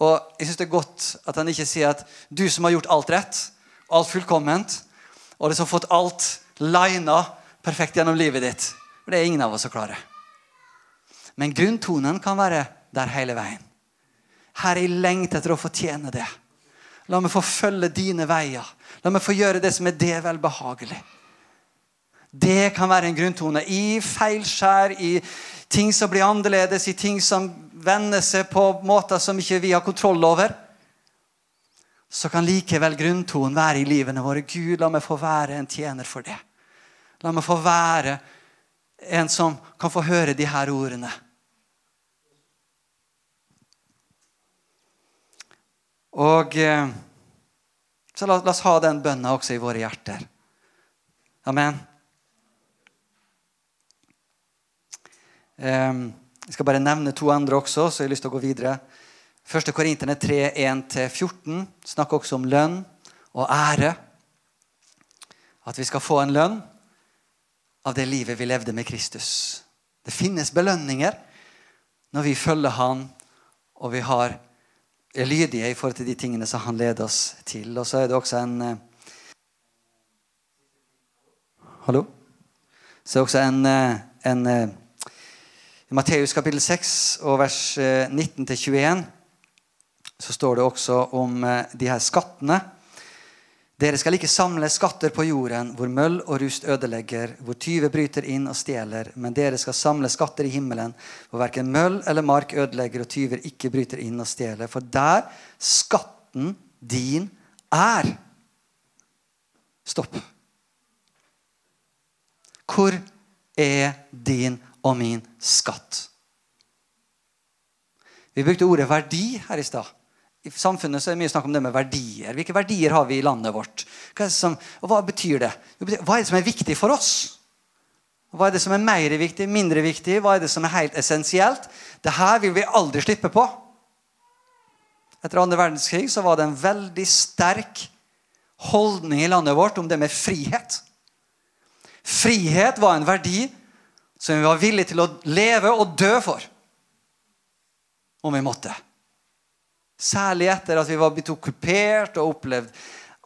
Og jeg synes Det er godt at han ikke sier at du som har gjort alt rett, alt fullkomment, og liksom fått alt lina perfekt gjennom livet ditt. For det er ingen av oss som klarer. Men grunntonen kan være der hele veien. Her er jeg lengt etter å fortjene det. La meg få følge dine veier. La meg få gjøre det som er det velbehagelig. Det kan være en grunntone i feilskjær, i ting som blir annerledes, i ting som vender seg på måter som ikke vi har kontroll over, så kan likevel grunntonen være i livene våre. Gud, la meg få være en tjener for det. La meg få være en som kan få høre de her ordene. Og eh, Så la, la oss ha den bønna også i våre hjerter. Amen. Um, jeg skal bare nevne to andre også, så jeg har lyst til å gå videre. 1. Korinterne 3, 1-14 snakker også om lønn og ære. At vi skal få en lønn av det livet vi levde med Kristus. Det finnes belønninger når vi følger Han, og vi har, er lydige i forhold til de tingene som Han leder oss til. Og så er det også en eh, Hallo? Så er det også en, eh, en eh, i Matteus kapittel 6 og vers 19-21 eh, så står det også om eh, de her skattene. Dere skal ikke samle skatter på jorden, hvor møll og rust ødelegger, hvor tyver bryter inn og stjeler, men dere skal samle skatter i himmelen, hvor verken møll eller mark ødelegger og tyver ikke bryter inn og stjeler. For der skatten din er. Stopp. Hvor er din og min skatt? Vi brukte ordet verdi her i stad. I samfunnet så er det mye snakk om det med verdier. Hvilke verdier har vi i landet vårt? Hva som, og hva betyr det? Hva er det som er viktig for oss? Hva er det som er mer viktig, mindre viktig? Hva er det som er helt essensielt? Dette vil vi aldri slippe på. Etter andre verdenskrig så var det en veldig sterk holdning i landet vårt om det med frihet. Frihet var en verdi som vi var villige til å leve og dø for. Om vi måtte. Særlig etter at vi var blitt okkupert og opplevd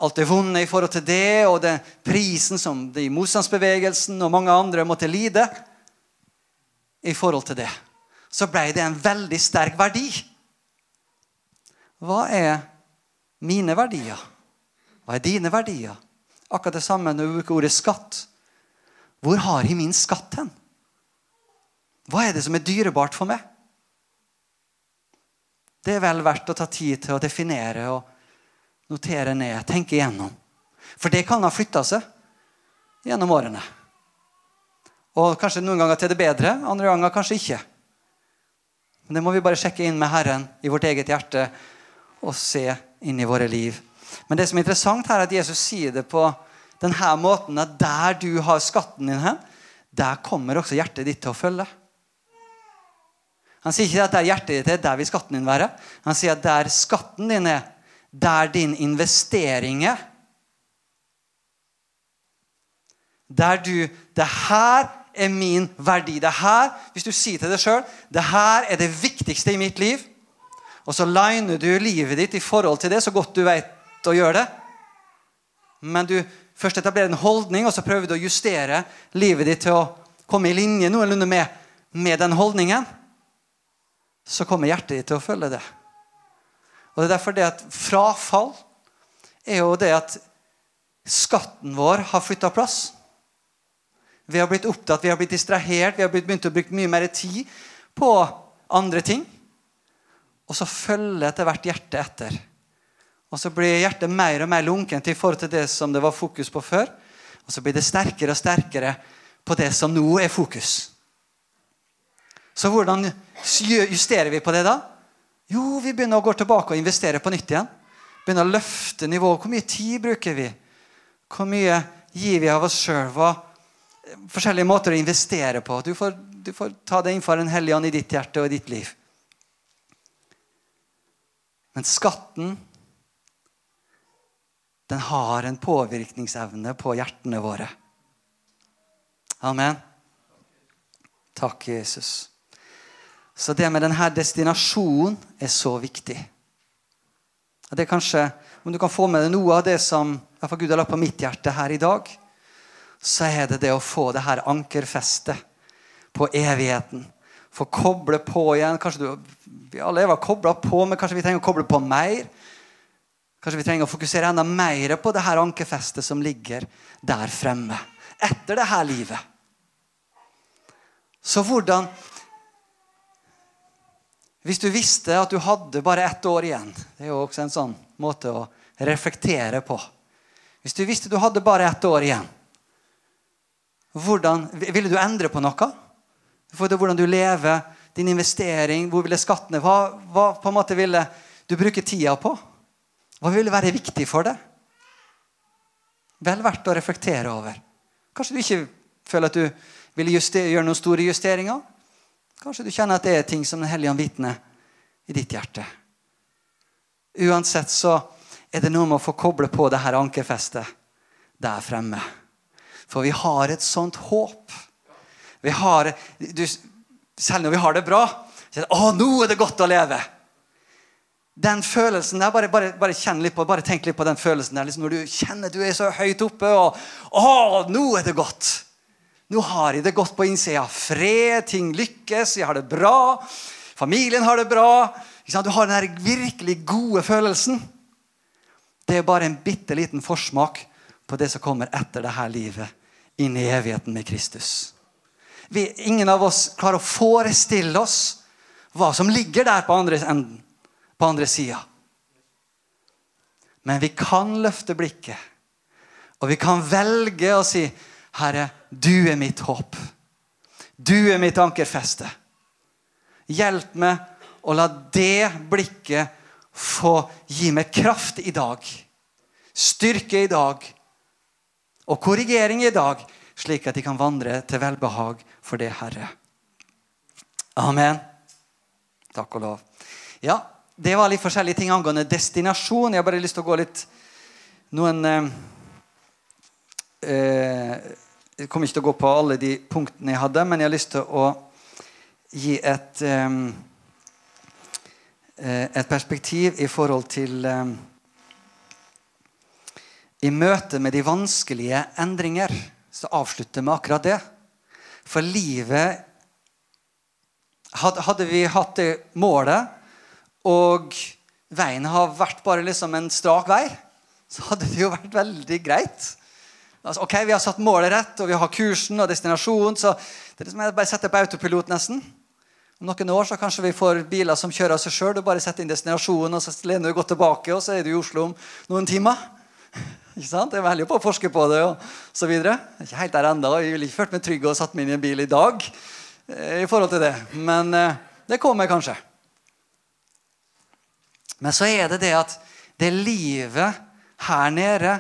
alt det vonde i forhold til det, og den prisen som de motstandsbevegelsen og mange andre måtte lide i forhold til det. Så ble det en veldig sterk verdi. Hva er mine verdier? Hva er dine verdier? Akkurat det samme når vi bruker ordet skatt. Hvor har jeg min skatt hen? Hva er det som er dyrebart for meg? Det er vel verdt å ta tid til å definere og notere ned, tenke igjennom. For det kan ha flytta seg gjennom årene. Og kanskje noen ganger til det bedre, andre ganger kanskje ikke. Men det må vi bare sjekke inn med Herren i vårt eget hjerte og se inn i våre liv. Men det som er interessant her, er at Jesus sier det på denne måten at der du har skatten din hen, der kommer også hjertet ditt til å følge. Han sier ikke at det er hjertet ditt det er, der vil skatten din være. Han sier at der skatten din er, der din investering er. Der du Det her er min verdi. Det her, hvis du sier til deg sjøl det her er det viktigste i mitt liv, og så liner du livet ditt i forhold til det så godt du vet å gjøre det, men du først etablerer en holdning, og så prøver du å justere livet ditt til å komme i linje noenlunde med, med den holdningen så kommer hjertet ditt til å følge det. Og Det er derfor det at frafall er jo det at skatten vår har flytta plass. Vi har blitt opptatt, vi har blitt distrahert, vi har begynt å bruke mye mer tid på andre ting. Og så følger etter hvert hjertet etter. Og så blir hjertet mer og mer lunkent i forhold til det som det var fokus på før. Og så blir det sterkere og sterkere på det som nå er fokus. Så hvordan justerer vi på det da? Jo, vi begynner å gå tilbake og investere på nytt igjen. Begynner å løfte nivået. Hvor mye tid bruker vi? Hvor mye gir vi av oss sjøl? Forskjellige måter å investere på. Du får, du får ta det innenfor en hellig ånd i ditt hjerte og i ditt liv. Men skatten den har en påvirkningsevne på hjertene våre. Amen. Takk, Jesus. Så det med denne destinasjonen er så viktig. Det er kanskje, Om du kan få med deg noe av det som Gud har lagt på mitt hjerte her i dag, så er det det å få det her ankerfestet på evigheten. Få koble på igjen. Kanskje du, Vi alle var kobla på, men kanskje vi trenger å koble på mer. Kanskje vi trenger å fokusere enda mer på det her ankerfestet som ligger der fremme. Etter det her livet. Så hvordan hvis du visste at du hadde bare ett år igjen Det er jo også en sånn måte å reflektere på. Hvis du visste du hadde bare ett år igjen, hvordan, ville du endre på noe? For hvordan du lever, din investering, hvor ville skattene Hva, hva på en måte ville du bruke tida på? Hva ville være viktig for deg? Vel verdt å reflektere over. Kanskje du ikke føler at du ville gjøre noen store justeringer? Kanskje du kjenner at det er ting som Den hellige ånd vitner i ditt hjerte. Uansett så er det noe med å få koble på det her ankerfestet der fremme. For vi har et sånt håp. Vi har, du, selv når vi har det bra så er det, 'Å, nå er det godt å leve'. Den følelsen der, bare, bare, bare kjenn litt på, bare tenk litt på den følelsen der. Liksom når du kjenner du er så høyt oppe, og 'Å, nå er det godt'. Nå har jeg det godt på innsida. Fred, ting lykkes, jeg har det bra. Familien har det bra. Du har den virkelig gode følelsen. Det er bare en bitte liten forsmak på det som kommer etter dette livet, inn i evigheten med Kristus. Vi, ingen av oss klarer å forestille oss hva som ligger der på andre enden, på andre sida. Men vi kan løfte blikket, og vi kan velge å si, 'Herre, du er mitt håp. Du er mitt ankerfeste.' Hjelp meg å la det blikket få gi meg kraft i dag, styrke i dag og korrigering i dag, slik at de kan vandre til velbehag for det, Herre. Amen. Takk og lov. Ja, det var litt forskjellige ting angående destinasjon. Jeg har bare lyst til å gå litt Noen eh, Jeg kommer ikke til å gå på alle de punktene jeg hadde, men jeg har lyst til å gi et eh, eh et perspektiv i forhold til eh, I møte med de vanskelige endringer så avslutter vi akkurat det. For livet Hadde vi hatt det målet, og veien har vært bare liksom en strak vei, så hadde det jo vært veldig greit. Altså, ok, Vi har satt målet rett, og vi har kursen og destinasjonen. så det er liksom bare setter på autopilot nesten. Om noen år så kanskje vi får biler som kjører av seg sjøl. Du bare setter inn destinasjonen, og så lener du godt tilbake, og så er du i Oslo om noen timer. *laughs* Ikke sant? Jeg velger på å forske på det. og så videre. Jeg er ikke helt der enda. Jeg ville ikke følt meg trygg og satt meg inn i en bil i dag. Eh, i forhold til det. Men eh, det kommer kanskje. Men så er det det at det livet her nede,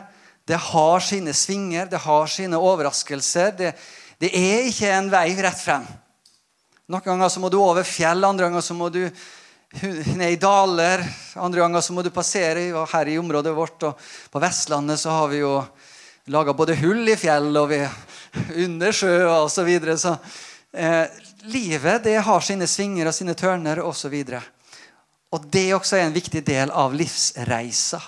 det har sine svinger, det har sine overraskelser. Det, det er ikke en vei rett frem. Noen ganger så må du over fjell, andre ganger så må du ned i daler. Andre ganger så må du passere her i området vårt. Og på Vestlandet så har vi jo laga både hull i fjell og vi, under sjø og så videre. Så eh, livet det har sine svinger og sine tørner osv. Og, og det også er en viktig del av livsreisa.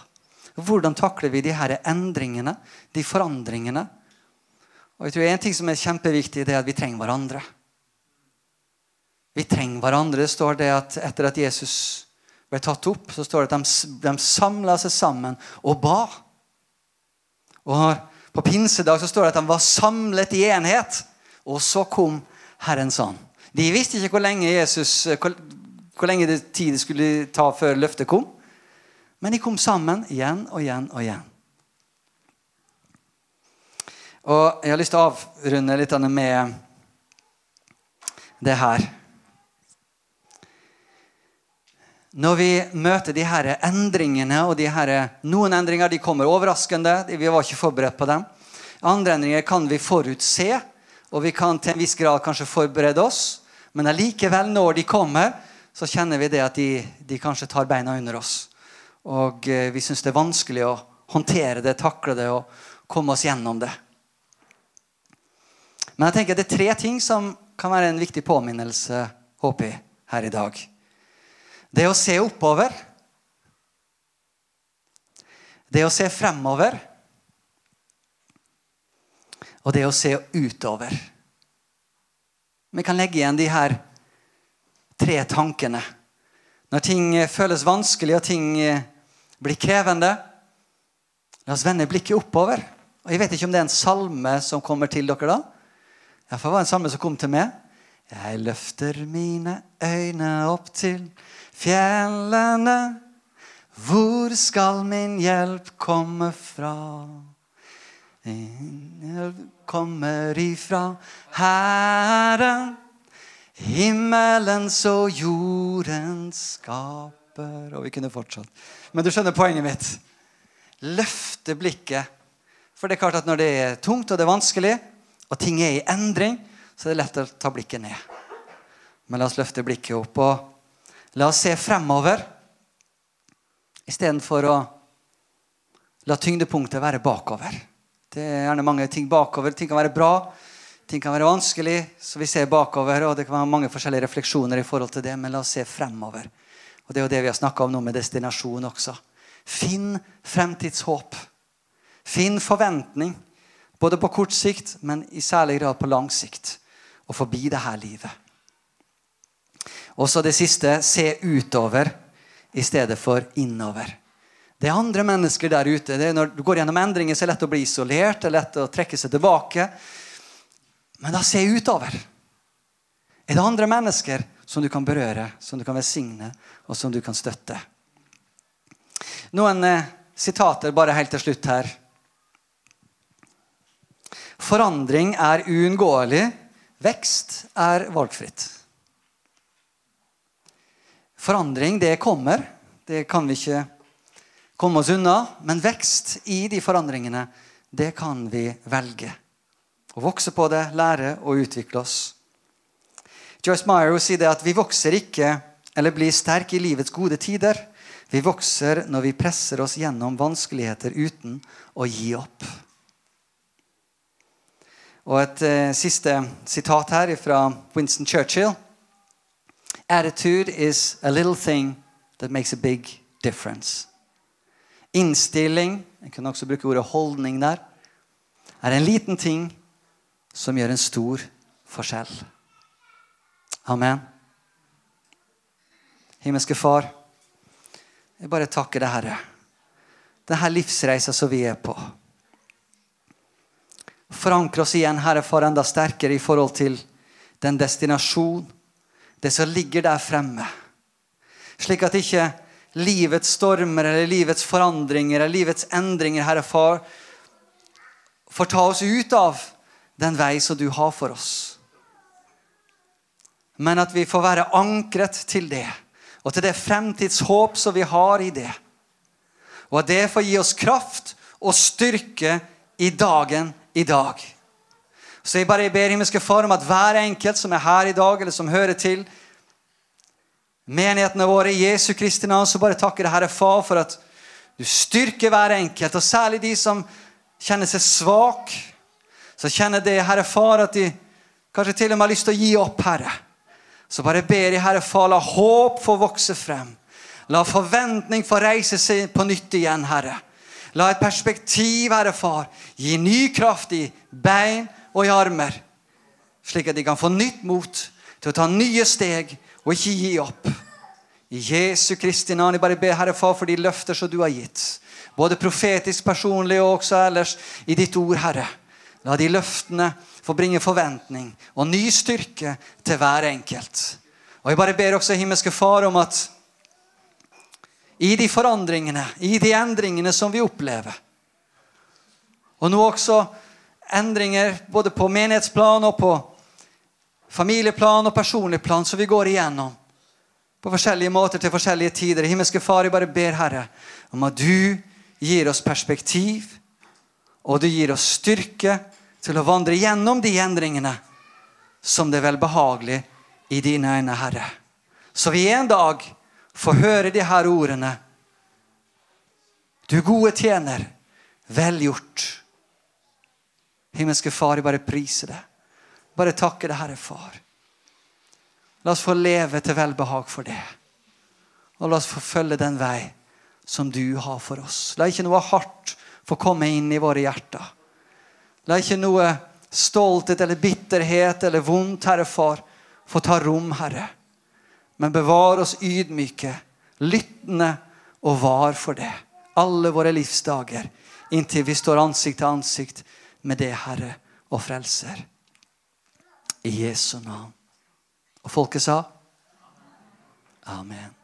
Hvordan takler vi de her endringene, de forandringene? Og jeg tror En ting som er kjempeviktig, det er at vi trenger hverandre. Vi trenger hverandre. Det står det at Etter at Jesus ble tatt opp, så står det at de, de samla seg sammen og ba. Og På pinsedag så står det at de var samlet i enhet. Og så kom Herrens ånd. De visste ikke hvor lenge, Jesus, hvor, hvor lenge det tid det skulle ta før løftet kom. Men de kom sammen igjen og igjen og igjen. Og Jeg har lyst til å avrunde litt med det her. Når vi møter de her endringene og de her, Noen endringer de kommer overraskende. Vi var ikke forberedt på dem. Andre endringer kan vi forutse, og vi kan til en viss grad kanskje forberede oss. Men allikevel, når de kommer, så kjenner vi det at de, de kanskje tar beina under oss. Og eh, vi syns det er vanskelig å håndtere det, takle det og komme oss gjennom det. Men jeg tenker det er tre ting som kan være en viktig påminnelse håper jeg, her i dag. Det å se oppover. Det å se fremover. Og det å se utover. Vi kan legge igjen de her tre tankene. Når ting føles vanskelig og ting blir krevende, la oss vende blikket oppover. Og Jeg vet ikke om det er en salme som kommer til dere da. Iallfall var det en salme som kom til meg. Jeg løfter mine øyne opp til fjellene. Hvor skal min hjelp komme fra? Min hjelp kommer ifra Herren, himmelens og jordens skaper. Og vi kunne fortsatt. Men du skjønner poenget mitt. Løfte blikket. For det er klart at når det er tungt og det er vanskelig, og ting er i endring, så er det lett å ta blikket ned. Men la oss løfte blikket opp. og La oss se fremover istedenfor å la tyngdepunktet være bakover. Det er gjerne mange ting bakover. Ting kan være bra, ting kan være vanskelig, så vi ser bakover. og Det kan være mange forskjellige refleksjoner i forhold til det, men la oss se fremover. Og Det er jo det vi har snakka om nå med destinasjon også. Finn fremtidshåp. Finn forventning. Både på kort sikt, men i særlig grad på lang sikt. Og forbi det her livet. Og så det siste se utover i stedet for innover. Det er andre mennesker der ute. Når du går gjennom endringer, så er det lett å bli isolert. Det er lett å trekke seg tilbake. Men da se utover. Er det andre mennesker som du kan berøre, som du kan velsigne, og som du kan støtte? Noen eh, sitater bare helt til slutt her. Forandring er uunngåelig. Vekst er valgfritt. Forandring, det kommer. Det kan vi ikke komme oss unna. Men vekst i de forandringene, det kan vi velge. Å vokse på det, lære og utvikle oss. Joyce Meyer sier det at vi vokser ikke eller blir sterke i livets gode tider. Vi vokser når vi presser oss gjennom vanskeligheter uten å gi opp. Og et eh, siste sitat her fra Winston Churchill. Attitude is a little thing that makes a big difference. Innstilling, jeg kunne også bruke ordet holdning der, er en liten ting som gjør en stor forskjell. Amen. Himmelske Far, jeg bare takker deg, Herre. Denne livsreisa som vi er på. Forankre oss igjen, Herre, Far, enda sterkere i forhold til den destinasjon det som ligger der fremme. Slik at ikke livets stormer eller livets forandringer eller livets endringer, Herre Far, får ta oss ut av den vei som du har for oss. Men at vi får være ankret til det, og til det fremtidshåp som vi har i det. Og at det får gi oss kraft og styrke i dagen i dag. Så jeg bare ber himmelske Far om at hver enkelt som er her i dag, eller som hører til menighetene våre i Jesu Kristi navn, så bare takker Herre Far for at du styrker hver enkelt, og særlig de som kjenner seg svak. Så kjenner det, Herre Far, at de kanskje til og med har lyst til å gi opp, Herre. Så bare ber jeg, Herre Far, la håp få vokse frem. La forventning få reise seg på nytt igjen, Herre. La et perspektiv, Herre Far, gi ny kraft i bein og i armer, slik at de kan få nytt mot til å ta nye steg og ikke gi opp. I Jesu Kristi navn. Jeg bare ber Herre Far for de løfter som du har gitt. Både profetisk, personlig og også ellers i ditt ord, Herre. La de løftene få bringe forventning og ny styrke til hver enkelt. Og Jeg bare ber også himmelske Far om at i de forandringene, i de endringene som vi opplever, og nå også endringer både på menighetsplan og på familieplan og personlig plan som vi går igjennom på forskjellige måter til forskjellige tider. Himmelske Far, jeg bare ber Herre om at du gir oss perspektiv, og du gir oss styrke til å vandre gjennom de endringene som det er velbehagelig i dine øyne, Herre. Så vi en dag får høre de her ordene. Du gode tjener, vel gjort. Himmelske Far, jeg bare priser det. Bare takker deg, Herre Far. La oss få leve til velbehag for det. Og la oss få følge den vei som du har for oss. La ikke noe hardt få komme inn i våre hjerter. La ikke noe stolthet eller bitterhet eller vondt, Herre Far, få ta rom, Herre. Men bevar oss ydmyke, lyttende og var for det. Alle våre livsdager inntil vi står ansikt til ansikt med det, Herre og Frelser. I Jesu navn. Og folket sa? Amen.